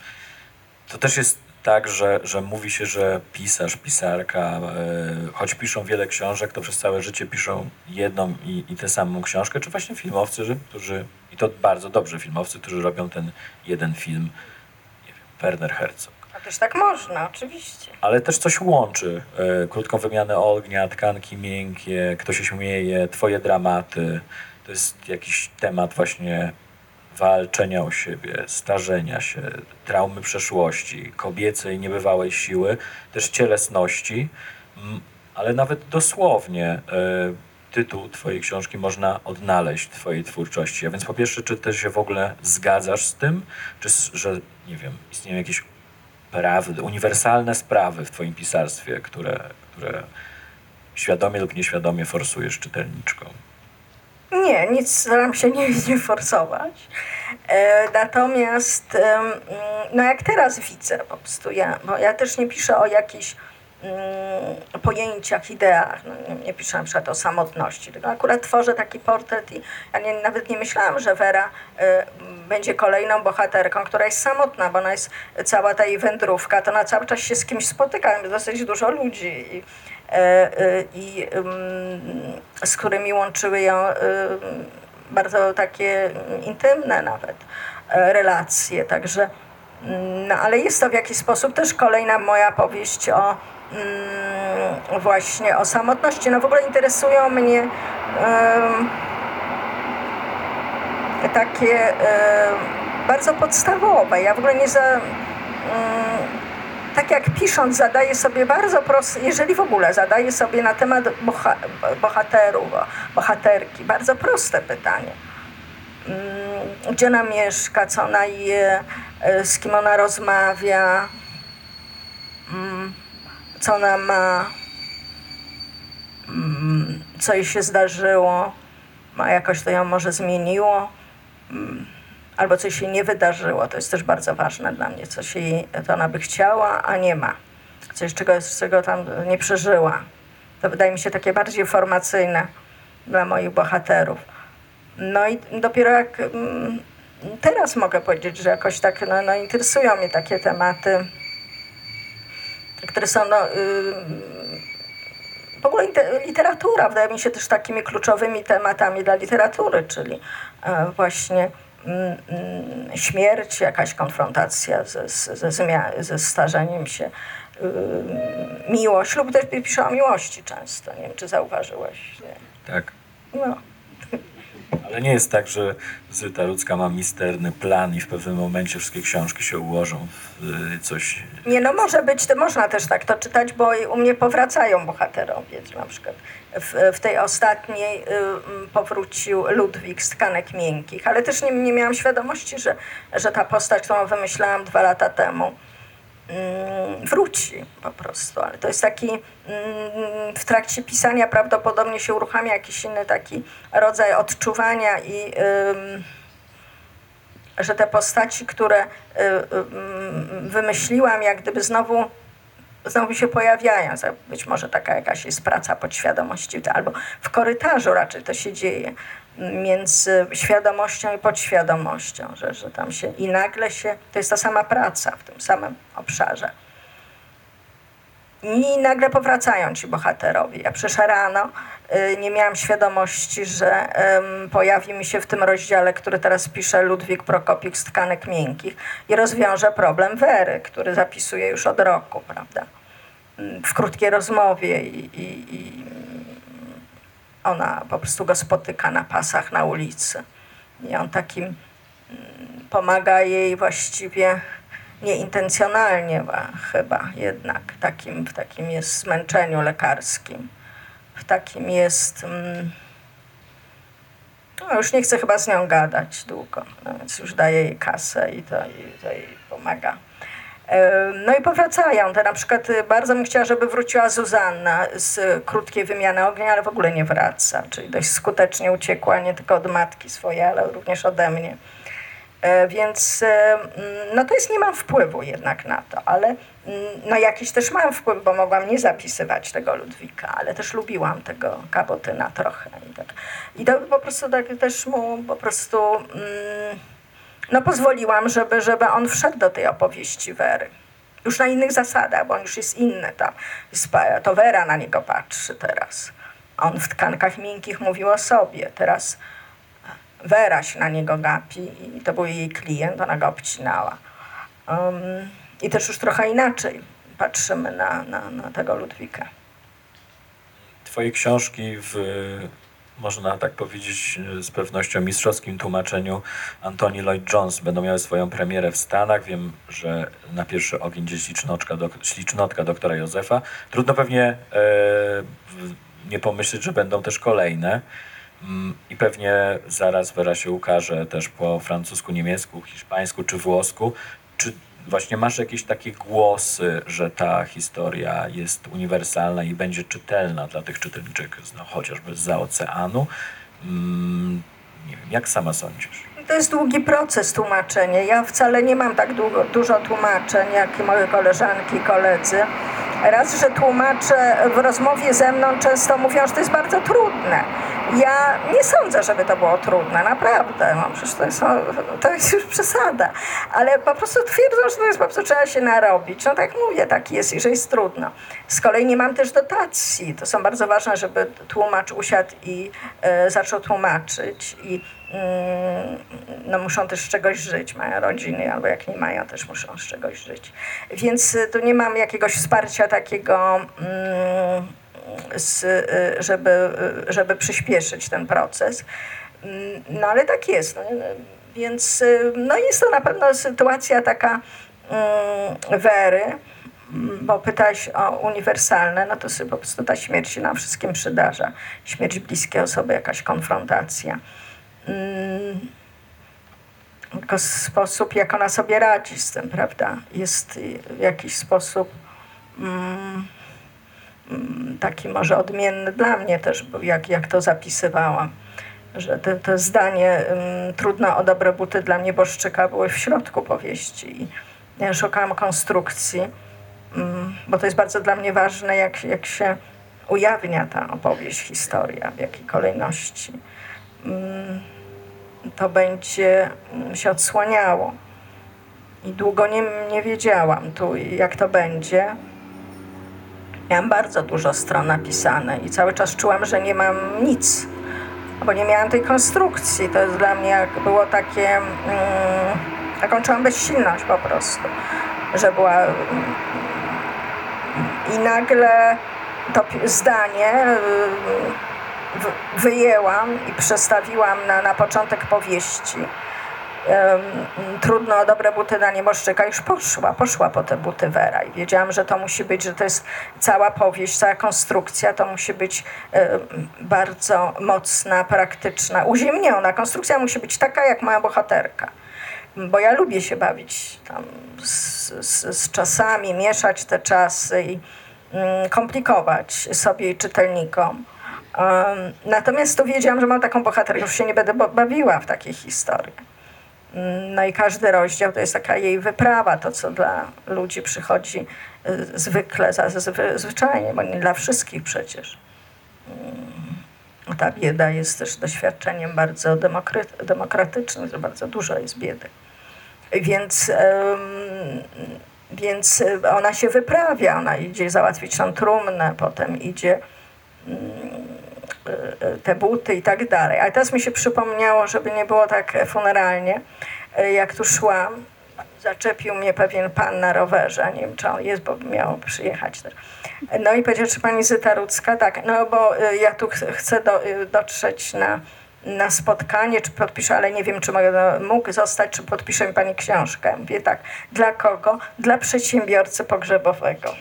To też jest tak, że, że mówi się, że pisarz, pisarka, e, choć piszą wiele książek, to przez całe życie piszą jedną i, i tę samą książkę, czy właśnie filmowcy, którzy, i to bardzo dobrzy filmowcy, którzy robią ten jeden film, nie wiem, Werner Herzog. A też tak można, oczywiście. Ale też coś łączy. E, krótką wymianę ognia, tkanki miękkie, kto się śmieje, twoje dramaty. To jest jakiś temat właśnie walczenia o siebie, starzenia się, traumy przeszłości, kobiecej niebywałej siły, też cielesności, Mm, ale nawet dosłownie e, tytuł twojej książki można odnaleźć w twojej twórczości. A więc po pierwsze, czy ty się w ogóle zgadzasz z tym, czy że, nie wiem, istnieją jakieś prawdy, uniwersalne sprawy w twoim pisarstwie, które, które świadomie lub nieświadomie forsujesz czytelniczką. Nie, nic staram się nie, nie forsować. E, natomiast mm, no jak teraz widzę po prostu, ja, bo ja też nie piszę o jakichś mm, pojęciach, ideach. No, nie, nie piszę na przykład o samotności, tylko akurat tworzę taki portret i ja nie, nawet nie myślałam, że Wera y, będzie kolejną bohaterką, która jest samotna, bo ona jest cała ta jej wędrówka, to ona cały czas się z kimś spotyka, dosyć dużo ludzi i, e, e, i ym, z którymi łączyły ją ym, bardzo takie intymne nawet e, relacje, także mm, no, ale jest to w jakiś sposób też kolejna moja powieść o mm, właśnie o samotności. No w ogóle interesują mnie takie bardzo podstawowe. Ja w ogóle nie za... tak jak pisząc, zadaję sobie bardzo proste, jeżeli w ogóle zadaję sobie na temat boha, bohaterów, bohaterki, bardzo proste pytanie. Mm, Gdzie ona mieszka, co ona je, e, z kim ona rozmawia, mm, co ona ma, mm, co jej się zdarzyło, a jakoś to ją może zmieniło, albo coś się nie wydarzyło. To jest też bardzo ważne dla mnie, co się jej, to ona by chciała, a nie ma. Coś, czego, czego tam nie przeżyła. To wydaje mi się takie bardziej formacyjne dla moich bohaterów. No i dopiero jak mm, teraz mogę powiedzieć, że jakoś tak no, no, interesują mnie takie tematy, które są no, w ogóle literatura wydaje mi się też takimi kluczowymi tematami dla literatury, czyli e, właśnie śmierć, jakaś konfrontacja ze, ze, ze, starzeniem się, ym, miłość, lub też piszę o miłości często, nie wiem czy zauważyłeś. Nie? Tak. No. Ale nie jest tak, że Zyta Rudzka ma misterny plan i w pewnym momencie wszystkie książki się ułożą w y, coś. Nie, no może być, to można też tak to czytać, bo u mnie powracają bohaterowie. Na przykład w, w tej ostatniej y, powrócił Ludwik z tkanek miękkich, ale też nie, nie miałam świadomości, że, że ta postać, którą wymyślałam dwa lata temu, wróci po prostu. Ale to jest taki, mm, w trakcie pisania prawdopodobnie się uruchamia jakiś inny taki rodzaj odczuwania i że te postaci, które y, mm, wymyśliłam, jak gdyby znowu, znowu się pojawiają. Być może taka jakaś jest praca podświadomości, albo w korytarzu raczej to się dzieje między świadomością i podświadomością, że, że tam się i nagle się, to jest ta sama praca w tym samym obszarze. I nagle powracają ci bohaterowie. Ja przecież rano y, nie miałam świadomości, że pojawi mi się w tym rozdziale, który teraz pisze Ludwik Prokopiuk z tkanek miękkich i rozwiąże problem Wery, który zapisuje już od roku, prawda? Ym, W krótkiej rozmowie i, i, i ona po prostu go spotyka na pasach na ulicy. I on takim mm, pomaga jej właściwie nieintencjonalnie chyba jednak takim, w takim jest zmęczeniu lekarskim, w takim jest... Mm, no już nie chcę chyba z nią gadać długo, no więc już daję jej kasę i to, i to jej pomaga. No i powracają. To na przykład y, bardzo bym chciała, żeby wróciła Zuzanna z krótkiej wymiany ognia, ale w ogóle nie wraca. Czyli dość skutecznie uciekła nie tylko od matki swojej, ale również ode mnie. E, Więc e, mm, no to jest, nie mam wpływu jednak na to, ale mm, no jakiś też mam wpływ, bo mogłam nie zapisywać tego Ludwika, ale też lubiłam tego Kabotyna trochę. I, tak. I to po prostu tak też mu po prostu mm, no pozwoliłam, żeby, żeby on wszedł do tej opowieści Wery. Już na innych zasadach, bo on już jest inny tam. To Wera na niego patrzy teraz. On w tkankach miękkich mówił o sobie. Teraz Wera się na niego gapi i to był jej klient, ona go obcinała. Um, I też już trochę inaczej patrzymy na, na, na tego Ludwika. Twoje książki w, można tak powiedzieć, z pewnością mistrzowskim tłumaczeniu Antoni Lloyd-Jones będą miały swoją premierę w Stanach. Wiem, że na pierwszy ogień gdzieś ślicznotka, ślicznotka doktora Józefa. Trudno pewnie e, nie pomyśleć, że będą też kolejne. Mm, I pewnie zaraz Wera się ukaże też po francusku, niemiecku, hiszpańsku czy włosku. Czy właśnie masz jakieś takie głosy, że ta historia jest uniwersalna i będzie czytelna dla tych czytelniczek, no, chociażby z oceanu? Mm, nie wiem, jak sama sądzisz? To jest długi proces tłumaczenia. Ja wcale nie mam tak długo, dużo tłumaczeń jak moje koleżanki i koledzy. Raz, że tłumacze w rozmowie ze mną często mówią, że to jest bardzo trudne. Ja nie sądzę, żeby to było trudne, naprawdę. No, przecież to jest, no, to jest już przesada. Ale po prostu twierdzą, że to jest po prostu trzeba się narobić. No tak mówię, tak jest że jest trudno. Z kolei nie mam też dotacji. To są bardzo ważne, żeby tłumacz usiadł i e, zaczął tłumaczyć. I mm, no, muszą też z czegoś żyć, mają rodziny, albo jak nie mają, też muszą z czegoś żyć. Więc y, tu nie mam jakiegoś wsparcia takiego, mm, z, y, żeby, y, żeby przyspieszyć ten proces. Mm, No ale tak jest. No, więc y, no, jest to na pewno sytuacja taka mm, wery, mm, bo pytałeś o uniwersalne, no to sobie po prostu ta śmierć się nam wszystkim przydarza. Śmierć bliskiej osoby, jakaś konfrontacja. Tylko sposób, jak ona sobie radzi z tym, prawda, jest w jakiś sposób mm, taki może odmienny dla mnie też, jak, jak to zapisywałam, że te, te zdanie mm, trudno o dobre buty dla nieboszczyka były w środku powieści i ja szukałam konstrukcji, mm, bo to jest bardzo dla mnie ważne, jak, jak się ujawnia ta opowieść, historia, w jakiej kolejności. Mm, to będzie mm, się odsłaniało. I długo nie, nie wiedziałam tu, jak to będzie. Miałam bardzo dużo stron napisane i cały czas czułam, że nie mam nic, bo nie miałam tej konstrukcji. To jest dla mnie jak było takie, mm, taką czułam bezsilność po prostu, że była mm, i nagle to zdanie y, wyjęłam i przestawiłam na, na początek powieści. Trudno o dobre buty na nieboszczyka już poszła, poszła po te buty Wera i wiedziałam, że to musi być, że to jest cała powieść, cała konstrukcja, to musi być bardzo mocna, praktyczna, uziemniona. Konstrukcja musi być taka, jak moja bohaterka. Bo ja lubię się bawić tam z, z, z czasami, mieszać te czasy i mm, komplikować sobie i czytelnikom. Um, natomiast tu wiedziałam, że mam taką bohaterkę, już się nie będę bawiła w takiej historii. Mm, No i każdy rozdział to jest taka jej wyprawa, to co dla ludzi przychodzi y, zwykle, za- zwy- zwyczajnie, bo nie dla wszystkich przecież. Mm, Ta bieda jest też doświadczeniem bardzo demokraty- demokratycznym, że bardzo dużo jest biedy. Więc, więc ona się wyprawia, ona idzie załatwić tą trumnę, potem idzie y, te buty i tak dalej. Ale teraz mi się przypomniało, żeby nie było tak funeralnie, y, jak tu szłam, zaczepił mnie pewien pan na rowerze, nie wiem czy on jest, bo miał przyjechać też. No i powiedział, czy pani Zyta Rudzka? Tak, no bo ja tu ch- chcę do, dotrzeć na, na spotkanie, czy podpiszę, ale nie wiem, czy mogę, no, mógł zostać, czy podpisze mi pani książkę. Mówię tak, dla kogo? Dla przedsiębiorcy pogrzebowego.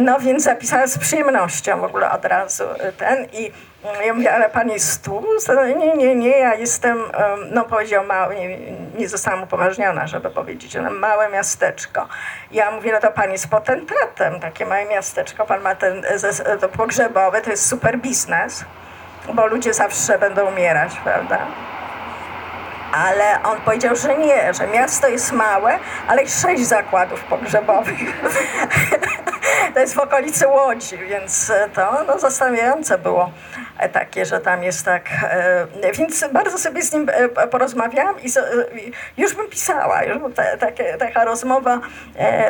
No więc zapisałam z przyjemnością w ogóle od razu y, ten i mm, ja mówię, ale pan jest tu? No, Nie, nie, nie, ja jestem, em, no powiedział mały, nie, nie zostałam upoważniona, żeby powiedzieć, ale małe miasteczko. Ja mówię, no to pan jest potentatem, takie małe miasteczko, pan ma ten e, zes- to pogrzebowy, to jest super biznes, bo ludzie zawsze będą umierać, prawda? Ale on powiedział, że nie, że miasto jest małe, ale sześć zakładów pogrzebowych. to jest w okolicy Łodzi, więc to no, zastanawiające było takie, że tam jest tak. E, więc bardzo sobie z nim e, porozmawiałam e, i już bym pisała. Już te, takie, taka rozmowa,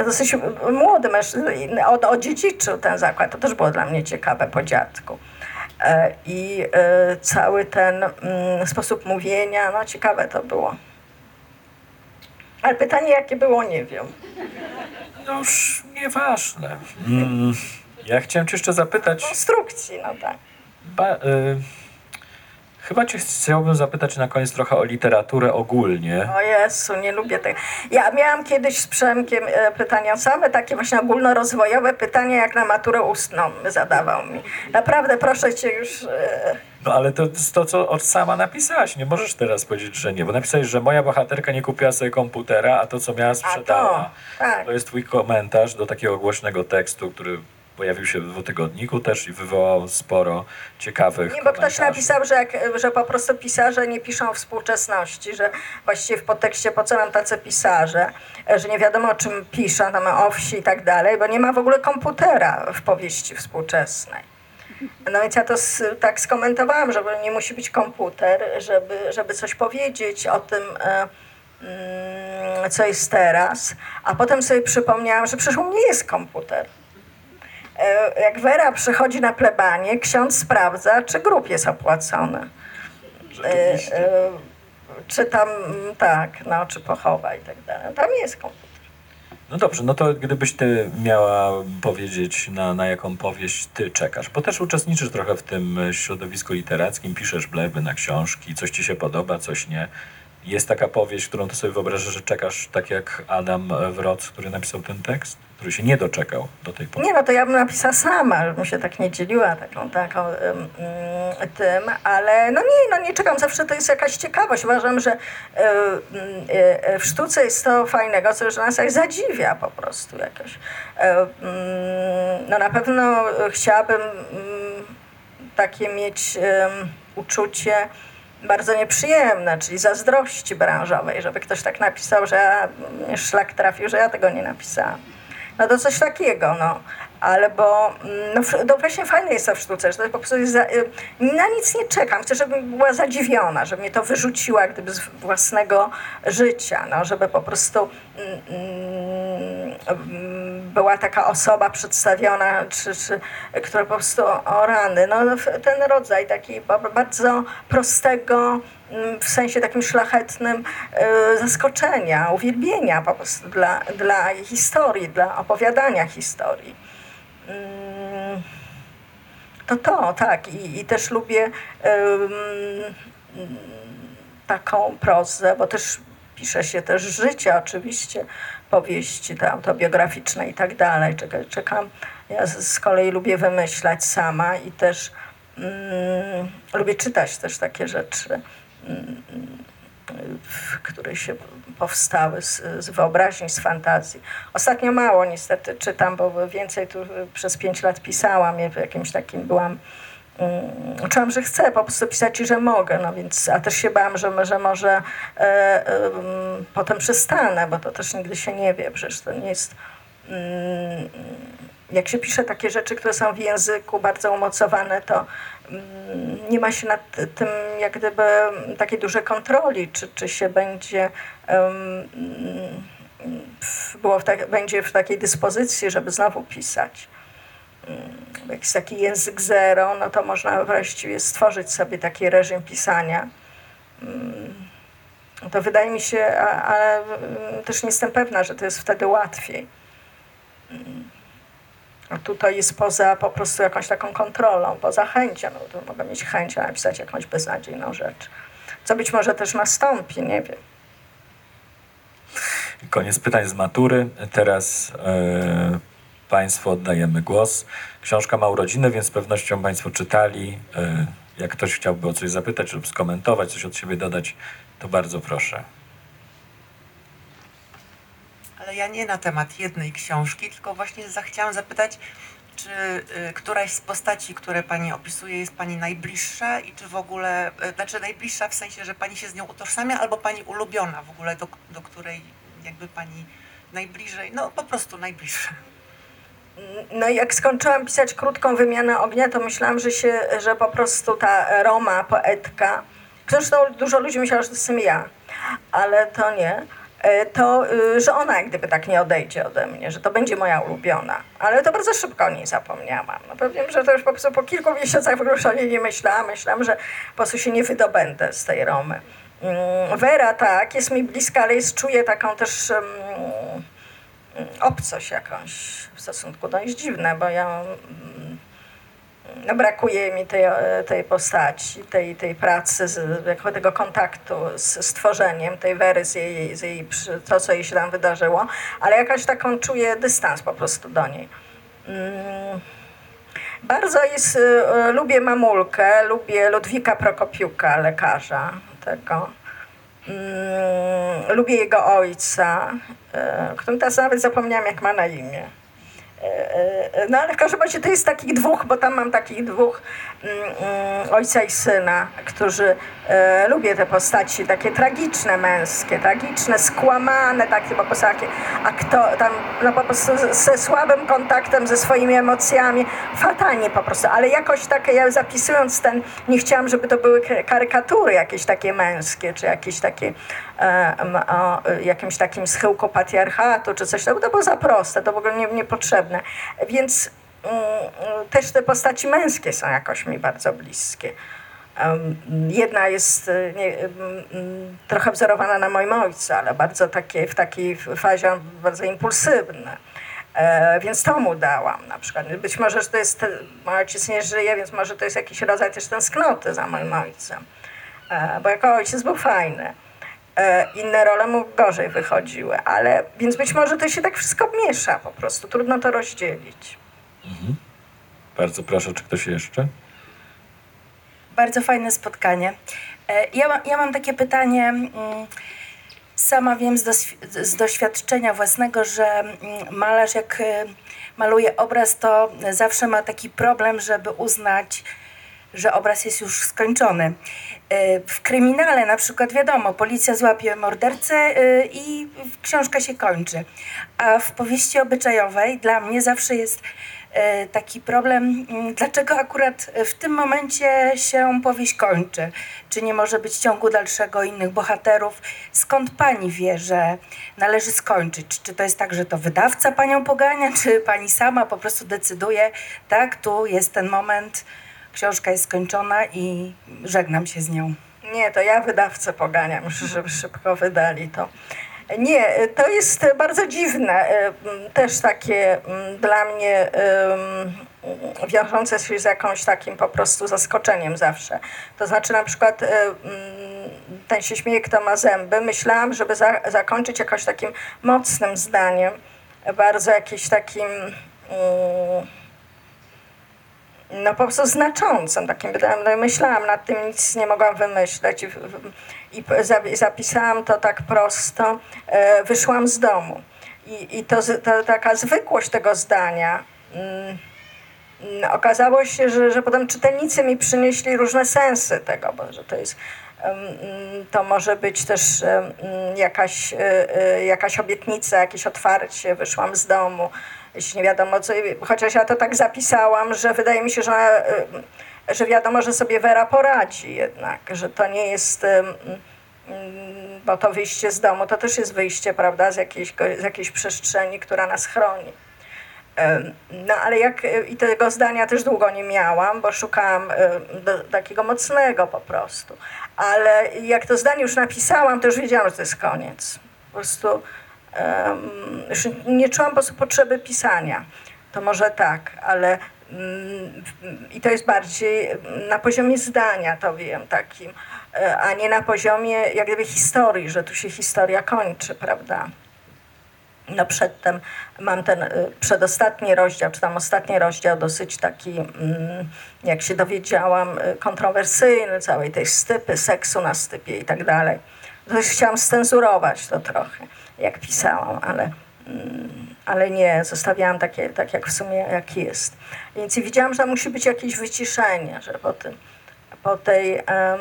dosyć młody mężczyzna, od, odziedziczył ten zakład. To też było dla mnie ciekawe po dziadku. E, I e, cały ten mm, sposób mówienia, no ciekawe to było. Ale pytanie jakie było, nie wiem. No już nieważne. Mm, ja chciałem cię jeszcze zapytać, Konstrukcji, no tak. ba, y, chyba cię chciałbym zapytać na koniec trochę o literaturę ogólnie. O Jezu, nie lubię tego. Ja miałam kiedyś z Przemkiem e, pytania, same takie właśnie ogólnorozwojowe pytania, jak na maturę ustną zadawał mi. Naprawdę, proszę cię już... E, No ale to jest to, co od sama napisałaś. Nie możesz teraz powiedzieć, że nie, bo napisałeś, że moja bohaterka nie kupiła sobie komputera, a to, co miała, sprzedała. tak. To jest twój komentarz do takiego głośnego tekstu, który pojawił się w dwutygodniku też i wywołał sporo ciekawych Nie, bo ktoś napisał, że, jak, że po prostu pisarze nie piszą współczesności, że właściwie w podtekście po co nam tacy pisarze, że nie wiadomo o czym piszą, tam o wsi i tak dalej, bo nie ma w ogóle komputera w powieści współczesnej. No więc ja to s- tak skomentowałam, że nie musi być komputer, żeby, żeby coś powiedzieć o tym, e, mm, co jest teraz. A potem sobie przypomniałam, że przecież u mnie jest komputer. E, Jak Wera przychodzi na plebanie, ksiądz sprawdza, czy grób jest opłacony. E, e, Czy tam, tak, no, czy pochowa i tak dalej. Tam jest komputer. No dobrze, no to gdybyś ty miała powiedzieć, na, na jaką powieść ty czekasz, bo też uczestniczysz trochę w tym środowisku literackim, piszesz bleby na książki, coś ci się podoba, coś nie. Jest taka powieść, którą ty sobie wyobrażasz, że czekasz, tak jak Adam e, Wroc, który napisał ten tekst, który się nie doczekał do tej pory. Nie, no to ja bym napisała sama, żebym się tak nie dzieliła taką, taką ym, tym, ale no nie, no nie czekam, zawsze to jest jakaś ciekawość. Uważam, że y, y, y, w sztuce jest to fajnego, co że nas jak zadziwia po prostu jakoś. Y, ym, no na pewno chciałabym ym, takie mieć uczucie bardzo nieprzyjemne, czyli zazdrości branżowej, żeby ktoś tak napisał, że mnie szlak trafił, że ja tego nie napisałam. No to coś takiego, no. Ale bo, mm, no, no właśnie fajne jest to w sztuce, że to po prostu za, y, na nic nie czekam. Chcę, żebym była zadziwiona, żeby mnie to wyrzuciła gdyby z własnego życia, no, żeby po prostu mm, mm, była taka osoba przedstawiona, czy, czy, która po prostu o rany, no no, ten rodzaj taki ba- bardzo prostego, mm, w sensie takim szlachetnym e, zaskoczenia, uwielbienia po prostu dla, dla historii, dla opowiadania historii. Mm, To to, tak. I, i też lubię taką prozę, bo też pisze się też życie oczywiście, powieści te autobiograficzne i tak dalej. Czekam, czekam. Ja z, kolei lubię wymyślać sama i też lubię czytać też takie rzeczy, które się powstały z, z wyobraźni, z fantazji. Ostatnio mało niestety czytam, bo więcej tu przez pięć lat pisałam, ja w jakimś takim byłam Mm, czułam, że chcę po prostu pisać i że mogę, no więc, a też się bałam, że, że może e, e, mm, potem przestanę, bo to też nigdy się nie wie, przecież to nie jest... Mm, jak się pisze takie rzeczy, które są w języku bardzo umocowane, to mm, nie ma się nad tym jak gdyby takiej dużej kontroli, czy, czy się będzie mm, było w będzie w takiej dyspozycji, żeby znowu pisać jak jest taki język zero, no to można właściwie stworzyć sobie taki reżim pisania. Mm, To wydaje mi się, ale mm, też nie jestem pewna, że to jest wtedy łatwiej. A tutaj jest poza po prostu jakąś taką kontrolą, poza chęcią. No to mogę mieć chęć napisać jakąś beznadziejną rzecz. Co być może też nastąpi, nie wiem. Koniec pytań z matury. Teraz e, Państwu oddajemy głos. Książka ma urodziny, więc z pewnością Państwo czytali. E, jak ktoś chciałby o coś zapytać lub skomentować, coś od siebie dodać, to bardzo proszę. Ale ja nie na temat jednej książki, tylko właśnie zachciałam zapytać, czy y, któraś z postaci, które pani opisuje, jest pani najbliższa i czy w ogóle, y, znaczy najbliższa w sensie, że pani się z nią utożsamia, albo pani ulubiona w ogóle, do, do której jakby pani najbliżej, no po prostu najbliższa. No i jak skończyłam pisać krótką wymianę ognia, to myślałam, że się, że po prostu ta Roma, poetka, zresztą dużo ludzi myślało, że to jestem ja, ale to nie, to, y, że ona jak gdyby tak nie odejdzie ode mnie, że to będzie moja ulubiona. Ale to bardzo szybko o niej zapomniałam. No powiem, że to już po prostu po kilku miesiącach w ogóle już o niej nie myślałam. Myślałam, że po prostu się nie wydobędę z tej Romy. Mm, Wera tak, jest mi bliska, ale jest, czuję taką też... mm, obcość jakąś w stosunku. No jest dziwne, bo ja mm, no brakuje mi tej, e, tej postaci, tej, tej pracy, z, tego kontaktu z stworzeniem tej Wery, z jej, z jej, to co jej się tam wydarzyło, ale jakaś taką czuję dystans po prostu do niej. Mm. Bardzo jest, e, lubię Mamulkę, lubię Ludwika Prokopiuka, lekarza tego. Mm, lubię jego ojca, e, którym teraz nawet zapomniałam, jak ma na imię. E, e, No ale w każdym razie to jest takich dwóch, bo tam mam takich dwóch ojca i syna, którzy e, lubię te postaci takie tragiczne, męskie, tragiczne, skłamane, takie po prostu takie, a kto tam no po prostu ze słabym kontaktem ze swoimi emocjami, fatalnie po prostu, ale jakoś takie, ja zapisując ten, nie chciałam, żeby to były ka- karykatury jakieś takie męskie, czy jakieś takie e, o jakimś takim schyłku patriarchatu, czy coś, to, to było za proste, to w ogóle nie, niepotrzebne, więc też te postaci męskie są jakoś mi bardzo bliskie. Jedna jest e, nie, trochę wzorowana na moim ojcu, ale bardzo takie, w takiej fazie bardzo impulsywne. E, więc to mu dałam na przykład. Być może że to jest, mój ojciec nie żyje, więc może to jest jakiś rodzaj też tęsknoty za moim ojcem. E, bo jako ojciec był fajny. E, inne role mu gorzej wychodziły, ale więc być może to się tak wszystko miesza po prostu. Trudno to rozdzielić. Bardzo proszę, czy ktoś jeszcze? Bardzo fajne spotkanie. E, Ja, ja mam takie pytanie. mm, Sama wiem z, z doświadczenia własnego, że mm, malarz jak e, maluje obraz, to zawsze ma taki problem, żeby uznać, że obraz jest już skończony. E, W kryminale na przykład wiadomo, policja złapie mordercę e, i książka się kończy. A w powieści obyczajowej dla mnie zawsze jest taki problem, mm, dlaczego akurat w tym momencie się powieść kończy? Czy nie może być ciągu dalszego innych bohaterów? Skąd pani wie, że należy skończyć? Czy to jest tak, że to wydawca panią pogania, czy pani sama po prostu decyduje, tak, tu jest ten moment, książka jest skończona i żegnam się z nią? Nie, to ja wydawcę poganiam, żeby szybko wydali to. Nie, to jest bardzo dziwne, e, też takie dla mnie em, wiążące się z jakąś takim po prostu zaskoczeniem zawsze. To znaczy na przykład e, ten się śmieje, kto ma zęby. Myślałam, żeby za, zakończyć jakoś takim mocnym zdaniem, bardzo jakimś takim... mm, no po prostu znaczącym takim. No myślałam nad tym, nic nie mogłam wymyśleć i, i zapisałam to tak prosto. E, wyszłam z domu i, i to, to taka zwykłość tego zdania. Mm, mm, okazało się, że, że potem czytelnicy mi przynieśli różne sensy tego, bo że to jest mm, to może być też jakaś, e, e, jakaś obietnica, jakieś otwarcie, wyszłam z domu, jeśli nie wiadomo co, chociaż ja to tak zapisałam, że wydaje mi się, że, em, że wiadomo, że sobie Wera poradzi jednak, że to nie jest, bo to wyjście z domu to też jest wyjście, prawda, z jakiejś, z jakiejś przestrzeni, która nas chroni. No ale jak, e, i tego zdania też długo nie miałam, bo szukałam e, do, takiego mocnego po prostu. Ale jak to zdanie już napisałam, to już wiedziałam, że to jest koniec. Po prostu już nie czułam po prostu potrzeby pisania. To może tak, ale mm, i to jest bardziej na poziomie zdania, to wiem, takim, e, a nie na poziomie jak gdyby historii, że tu się historia kończy, prawda? No przedtem mam ten y, przedostatni rozdział, czy tam ostatni rozdział, dosyć taki, mm, jak się dowiedziałam, y, kontrowersyjny, całej tej stypy, seksu na stypie i tak dalej. Chciałam scenzurować to trochę, jak pisałam, ale, mm, ale nie, zostawiałam takie, tak jak w sumie jak jest. Więc widziałam, że musi być jakieś wyciszenie, że po tym, po tej, em,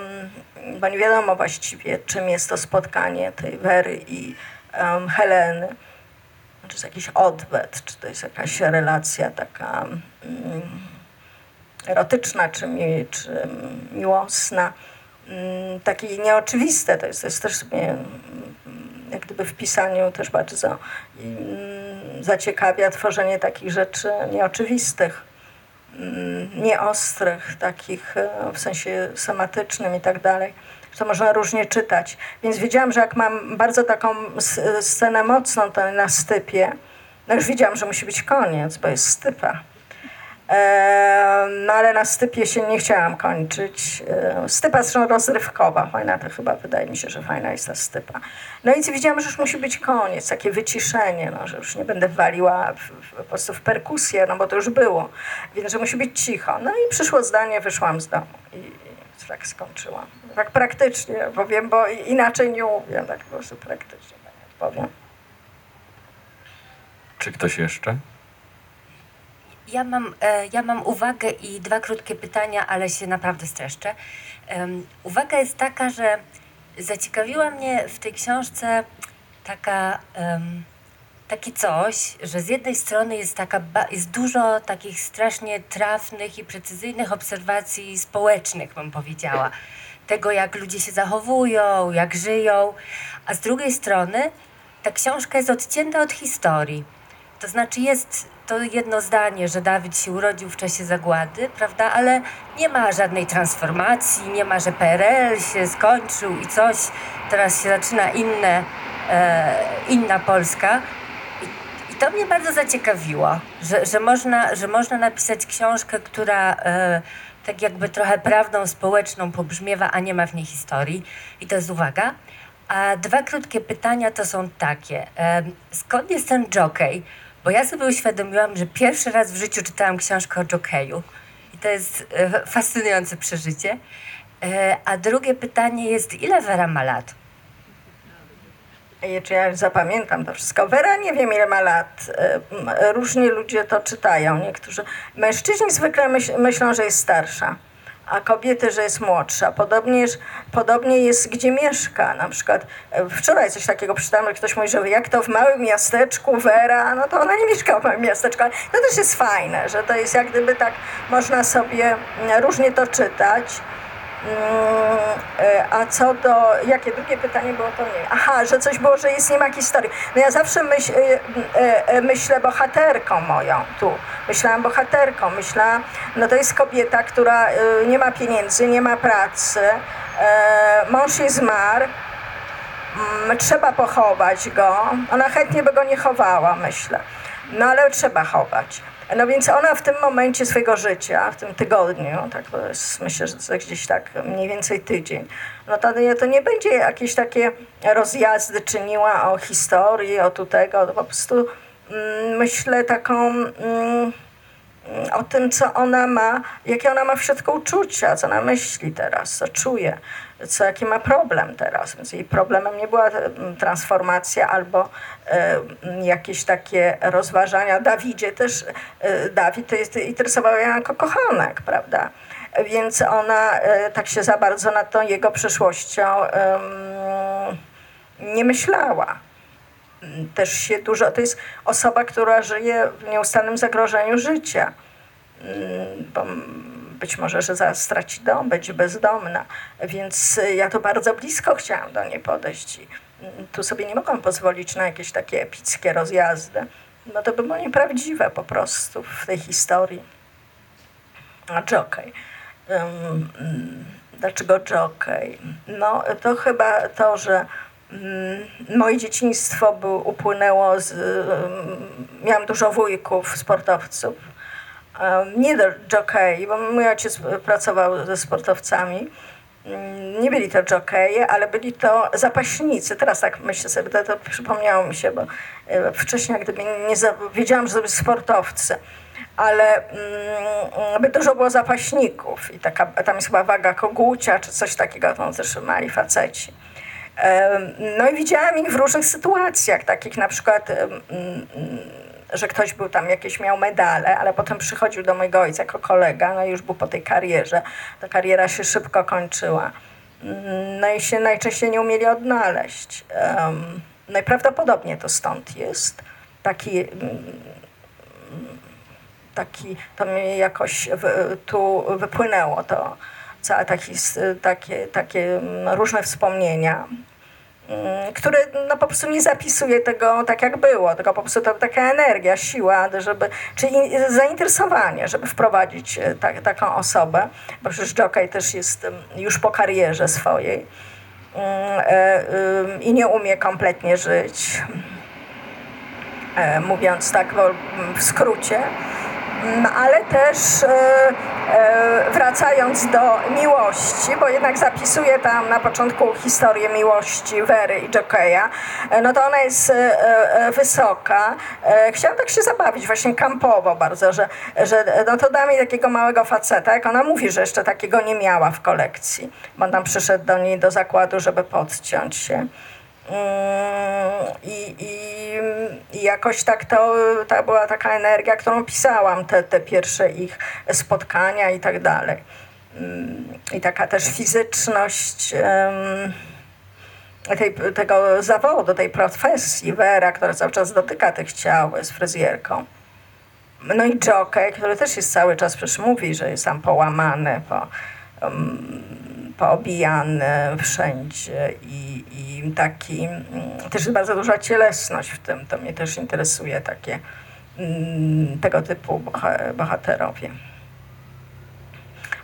bo nie wiadomo właściwie, czym jest to spotkanie tej Wery i em, Heleny czy jest jakiś odwet, czy to jest jakaś relacja taka mm, erotyczna, czy, mi, czy miłosna. Mm, takie nieoczywiste, to jest, to jest też mnie mm, jak gdyby w pisaniu też bardzo mm, zaciekawia tworzenie takich rzeczy nieoczywistych, nieostrych, takich e, w sensie somatycznym i tak dalej to można różnie czytać. Więc wiedziałam, że jak mam bardzo taką scenę mocną na stypie, no już wiedziałam, że musi być koniec, bo jest stypa. No ale na stypie się nie chciałam kończyć. Stypa zresztą rozrywkowa, fajna to chyba, wydaje mi się, że fajna jest ta stypa. No i wiedziałam, że już musi być koniec, takie wyciszenie, no, że już nie będę waliła w, po prostu w perkusję, no bo to już było, więc że musi być cicho. No i przyszło zdanie, wyszłam z domu i, i tak skończyłam. Tak praktycznie powiem, bo inaczej nie umiem, tak po prostu praktycznie powiem. Czy ktoś jeszcze? Ja mam, e, ja mam uwagę i dwa krótkie pytania, ale się naprawdę streszczę. Uwaga jest taka, że zaciekawiła mnie w tej książce taka, taki coś, że z jednej strony jest, taka, jest dużo takich strasznie trafnych i precyzyjnych obserwacji społecznych, bym powiedziała. Tego, jak ludzie się zachowują, jak żyją, a z drugiej strony ta książka jest odcięta od historii. To znaczy jest to jedno zdanie, że Dawid się urodził w czasie zagłady, prawda? Ale nie ma żadnej transformacji, nie ma, że PRL się skończył i coś, teraz się zaczyna inne, e, inna Polska. I, I to mnie bardzo zaciekawiło, że, że, można, że można napisać książkę, która e, tak jakby trochę prawdą społeczną pobrzmiewa, a nie ma w niej historii. I to jest uwaga. A dwa krótkie pytania to są takie. Em, skąd jest ten jockey? Bo ja sobie uświadomiłam, że pierwszy raz w życiu czytałam książkę o jokeju. I to jest e, fascynujące przeżycie. E, a drugie pytanie jest, ile Wera ma lat? I Czy ja zapamiętam to wszystko? Wera nie wiem ile ma lat. E, Różni ludzie to czytają. Niektórzy mężczyźni zwykle myśl, myślą, że jest starsza, a kobiety, że jest młodsza. Podobnie, jest gdzie mieszka. Na przykład e, wczoraj coś takiego przeczytałam, że ktoś mówi, że jak to w małym miasteczku Wera, no to ona nie mieszka w małym miasteczku. Ale to też jest fajne, że to jest jak gdyby tak można sobie mm, różnie to czytać. Mm, e, A co do, jakie drugie pytanie było, to nie. Aha, że coś było, że jest nie ma historii. No ja zawsze myśl, e, e, e, myślę bohaterką moją tu. Myślałam bohaterką, myślałam, no to jest kobieta, która e, nie ma pieniędzy, nie ma pracy, e, mąż jej zmarł, mm, trzeba pochować go. Ona chętnie by go nie chowała, myślę. No ale trzeba chować. No więc ona w tym momencie swojego życia, w tym tygodniu, tak to jest, myślę, że to gdzieś tak mniej więcej tydzień, no to, to nie będzie jakieś takie rozjazdy czyniła o historii, o tu tego, po prostu mm, myślę taką... Mm, o tym, co ona ma, jakie ona ma w środku uczucia, co ona myśli teraz, co czuje, co, jaki ma problem teraz. Więc jej problemem nie była mm, transformacja albo mm, jakieś takie rozważania. Dawidzie też, e, Dawid to jest, interesował ją jako kochanek, prawda? Więc ona e, tak się za bardzo nad tą jego przyszłością nie myślała też się dużo, to jest osoba, która żyje w nieustannym zagrożeniu życia. Mm, Bo być może, że zaraz straci dom, będzie bezdomna. Więc ja to bardzo blisko chciałam do niej podejść. Mm, tu sobie nie mogłam pozwolić na jakieś takie epickie rozjazdy. No to by było nieprawdziwe po prostu w tej historii. A jockey. Um, mm, dlaczego jockey? No to chyba to, że moje dzieciństwo był, upłynęło z... Um, miałam dużo wujków, sportowców. Nie do jockeyi, bo mój ojciec pracował ze sportowcami. Mm, Nie byli to jokeje, ale byli to zapaśnicy. Teraz tak myślę sobie, to, to przypomniało mi się, bo e, wcześniej gdyby nie wiedziałam, że to byli sportowcy ale mm, by dużo było zapaśników i taka, tam jest chyba waga kogucia czy coś takiego, to też mali faceci. No i widziałam ich w różnych sytuacjach, takich na przykład, że ktoś był tam jakieś, miał medale, ale potem przychodził do mojego ojca jako kolega, no i już był po tej karierze. Ta kariera się szybko kończyła. No i się najczęściej nie umieli odnaleźć. Najprawdopodobniej to stąd jest. Taki taki, to mnie jakoś w, tu wypłynęło to, całe taki, takie, takie różne wspomnienia, które no, po prostu nie zapisuje tego tak jak było, tylko po prostu to taka energia, siła, żeby, czyli zainteresowanie, żeby wprowadzić e, tak, taką osobę, bo przecież Jockey też jest już po karierze swojej ym, i nie umie kompletnie żyć, mówiąc tak w skrócie. Mm, ale też e, e, wracając do miłości, bo jednak zapisuje tam na początku historię miłości Wery i Jokeja, e, no to ona jest wysoka. Chciałam tak się zabawić, właśnie kampowo bardzo, że, że no to da mi takiego małego faceta, jak ona mówi, że jeszcze takiego nie miała w kolekcji, bo tam przyszedł do niej do zakładu, żeby podciąć się. Mm, I, i, jakoś tak to, to była taka energia, którą pisałam, te, te pierwsze ich spotkania i tak dalej. Mm, I taka też fizyczność em, tej, tego zawodu, tej profesji, Vera, która cały czas dotyka tych ciał z fryzjerką. No i Jockey, który też jest cały czas, przecież mówi, że jest tam połamany, po, um, poobijany wszędzie i, i taki, mm, też jest bardzo duża cielesność w tym, to mnie też interesuje, takie mm, tego typu boha- bohaterowie.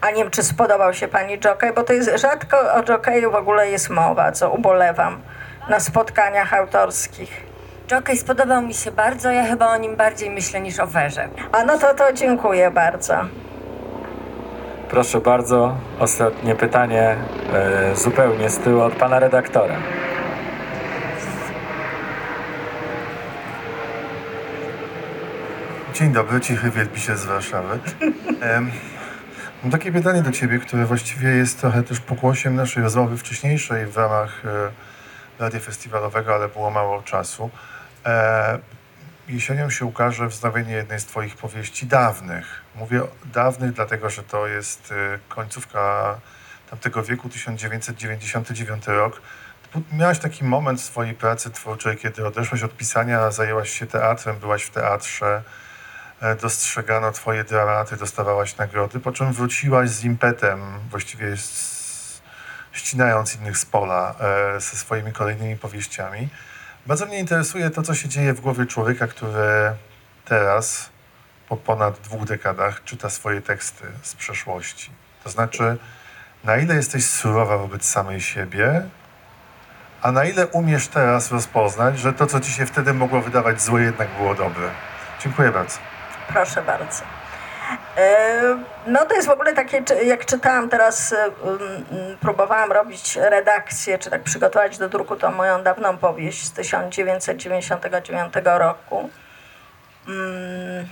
A nie wiem, czy spodobał się pani Jockey, bo to jest rzadko o Jockeyu w ogóle jest mowa, co ubolewam na spotkaniach autorskich. Jockey spodobał mi się bardzo, ja chyba o nim bardziej myślę niż o Werze. A no to, to dziękuję bardzo. Proszę bardzo, ostatnie pytanie e, zupełnie z tyłu od pana redaktora. Dzień dobry, Cichy Wielbiciel z Warszawy. Mam takie pytanie do Ciebie, które właściwie jest trochę też pokłosiem naszej rozmowy wcześniejszej w ramach e, Radia Festiwalowego, ale było mało czasu. E, jesienią się ukaże wznowienie jednej z Twoich powieści dawnych. Mówię dawnych, dlatego że to jest e, końcówka tamtego wieku, 1999 rok. Miałaś taki moment w swojej pracy twórczej, kiedy odeszłaś od pisania, zajęłaś się teatrem, byłaś w teatrze, e, dostrzegano twoje dramaty, dostawałaś nagrody, po czym wróciłaś z impetem, właściwie ścinając innych z pola e, ze swoimi kolejnymi powieściami. Bardzo mnie interesuje to, co się dzieje w głowie człowieka, który teraz, po ponad dwóch dekadach, czyta swoje teksty z przeszłości. To znaczy, na ile jesteś surowa wobec samej siebie, a na ile umiesz teraz rozpoznać, że to, co ci się wtedy mogło wydawać złe, jednak było dobre. Dziękuję bardzo. Proszę bardzo. No to jest w ogóle takie, jak czytałam teraz, próbowałam robić redakcję, czy tak przygotować do druku tą moją dawną powieść z 1999 roku. Mm,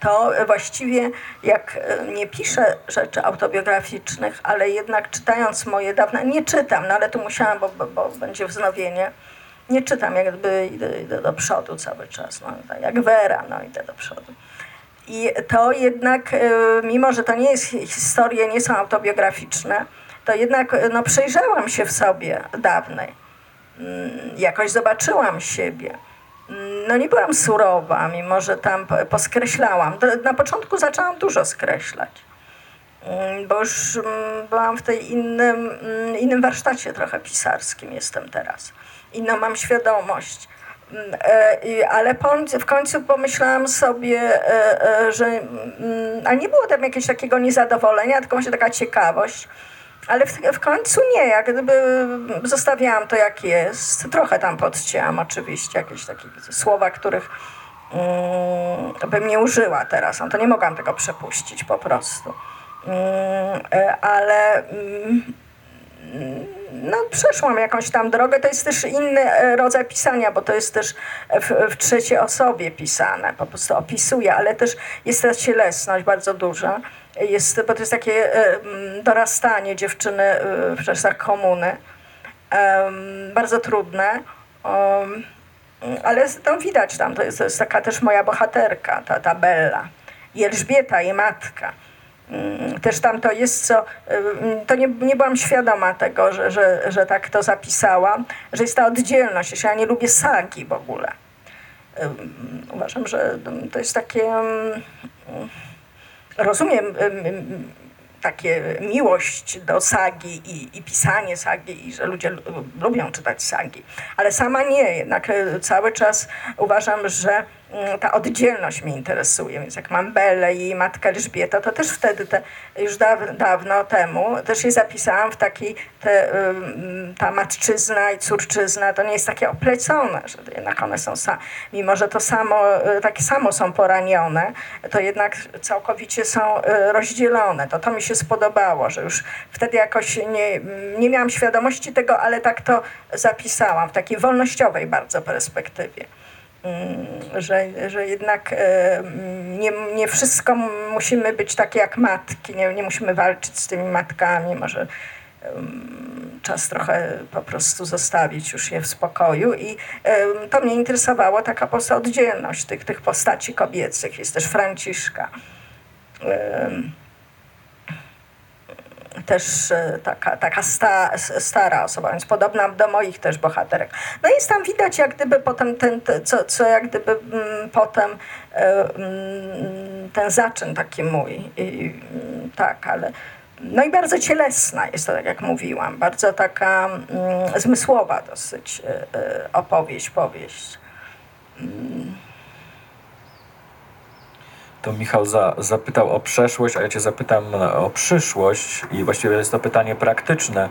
To właściwie jak e, nie piszę rzeczy autobiograficznych, ale jednak czytając moje dawne, nie czytam, no ale tu musiałam, bo, bo, bo będzie wznowienie, nie czytam, jakby idę, idę do przodu cały czas, no, tak jak Vera, no idę do przodu. I to jednak, e, mimo że to nie jest hi- historie, nie są autobiograficzne, to jednak e, no, przejrzałam się w sobie dawnej. Mm, Jakoś zobaczyłam siebie. Mm, No nie byłam surowa, mimo że tam po- poskreślałam. Na początku zaczęłam dużo skreślać. Mm, Bo już byłam w tej innym, innym warsztacie trochę pisarskim jestem teraz. Inną mam świadomość. E, Ale w końcu pomyślałam sobie, e, e, że mm, a nie było tam jakiegoś takiego niezadowolenia, tylko właśnie taka ciekawość. Ale w, w końcu nie, jak gdyby zostawiałam to jak jest. Trochę tam podcięłam oczywiście, jakieś takie słowa, których mm, bym nie użyła teraz. No to nie mogłam tego przepuścić po prostu. E, ale mm, no, przeszłam jakąś tam drogę. To jest też inny e, rodzaj pisania, bo to jest też w, w trzeciej osobie pisane. Po prostu opisuję, ale też jest ta cielesność bardzo duża. Jest, bo to jest takie e, mm, dorastanie dziewczyny e, w czasach komuny. Bardzo trudne. Ale tam widać tam, to jest, to jest taka też moja bohaterka, ta, ta Bella. I Elżbieta, jej matka. Mm, Też tam to jest co, ym, to nie, nie byłam świadoma tego, że, że, że tak to zapisałam, że jest ta oddzielność, ja nie lubię sagi w ogóle. Ym, Uważam, że to jest takie, ym, rozumiem takie miłość do sagi i, i pisanie sagi i że ludzie lu- lubią czytać sagi, ale sama nie, jednak cały czas uważam, że mm, ta oddzielność mnie interesuje, więc jak mam Belę i matkę Elżbietę, to też wtedy, te, już daw, dawno temu, też je zapisałam w takiej, te, ym, ta matczyzna i córczyzna, to nie jest takie oplecone, że jednak one są, sa, mimo że to samo, y, takie samo są poranione, to jednak całkowicie są y, rozdzielone. To to mi się spodobało, że już wtedy jakoś nie, nie miałam świadomości tego, ale tak to zapisałam w takiej wolnościowej bardzo perspektywie. Mm, Że, że jednak e, mm, nie, nie wszystko musimy być takie jak matki, nie, nie musimy walczyć z tymi matkami, może czas trochę po prostu zostawić już je w spokoju i to mnie interesowało taka oddzielność tych, tych postaci kobiecych. Jest też Franciszka. Też e, taka, taka sta, stara osoba, więc podobna do moich też bohaterek. No jest tam widać jak gdyby potem ten, te, co, co jak gdyby mm, potem e, mm, ten zaczyn taki mój. I, mm, tak, ale no i bardzo cielesna jest to, tak jak mówiłam, bardzo taka zmysłowa dosyć e, opowieść, powieść. To Michał za, zapytał o przeszłość, a ja cię zapytam o przyszłość i właściwie jest to pytanie praktyczne,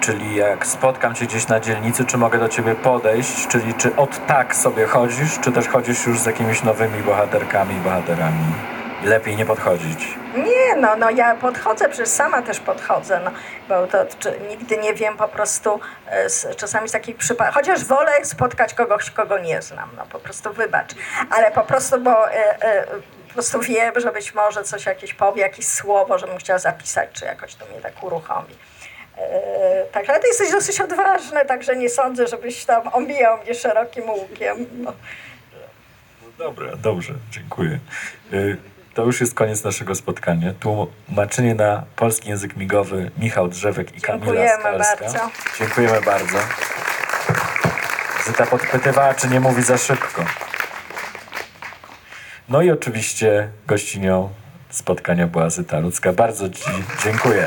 czyli jak spotkam cię gdzieś na dzielnicy, czy mogę do ciebie podejść, czyli czy od tak sobie chodzisz, czy też chodzisz już z jakimiś nowymi bohaterkami i bohaterami? Lepiej nie podchodzić. Nie, no, no ja podchodzę, przecież sama też podchodzę, no, bo to czy, nigdy nie wiem po prostu, e, z, czasami z takich przypadków, chociaż wolę spotkać kogoś, kogo nie znam, no po prostu wybacz, ale po prostu, bo e, e, prostu wiem, że być może coś jakieś powie, jakieś słowo, żebym chciała zapisać, czy jakoś to mnie tak uruchomi. E, Także ale ty jesteś dosyć odważny, także nie sądzę, żebyś tam omijał mnie szerokim łukiem. No. Dobra, dobrze, dziękuję. Y, To już jest koniec naszego spotkania. Tłumaczenie na polski język migowy Michał Drzewek i Kamila Dziękujemy bardzo. Dziękujemy bardzo. Zyta podpytywała, czy nie mówi za szybko. No i oczywiście gościnią spotkania była Zyta Ludzka. Bardzo Ci dziękuję.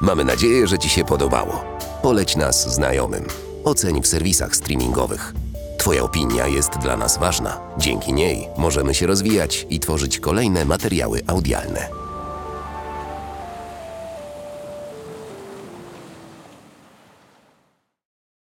Mamy nadzieję, że Ci się podobało. Poleć nas znajomym. Oceń w serwisach streamingowych. Twoja opinia jest dla nas ważna. Dzięki niej możemy się rozwijać i tworzyć kolejne materiały audialne.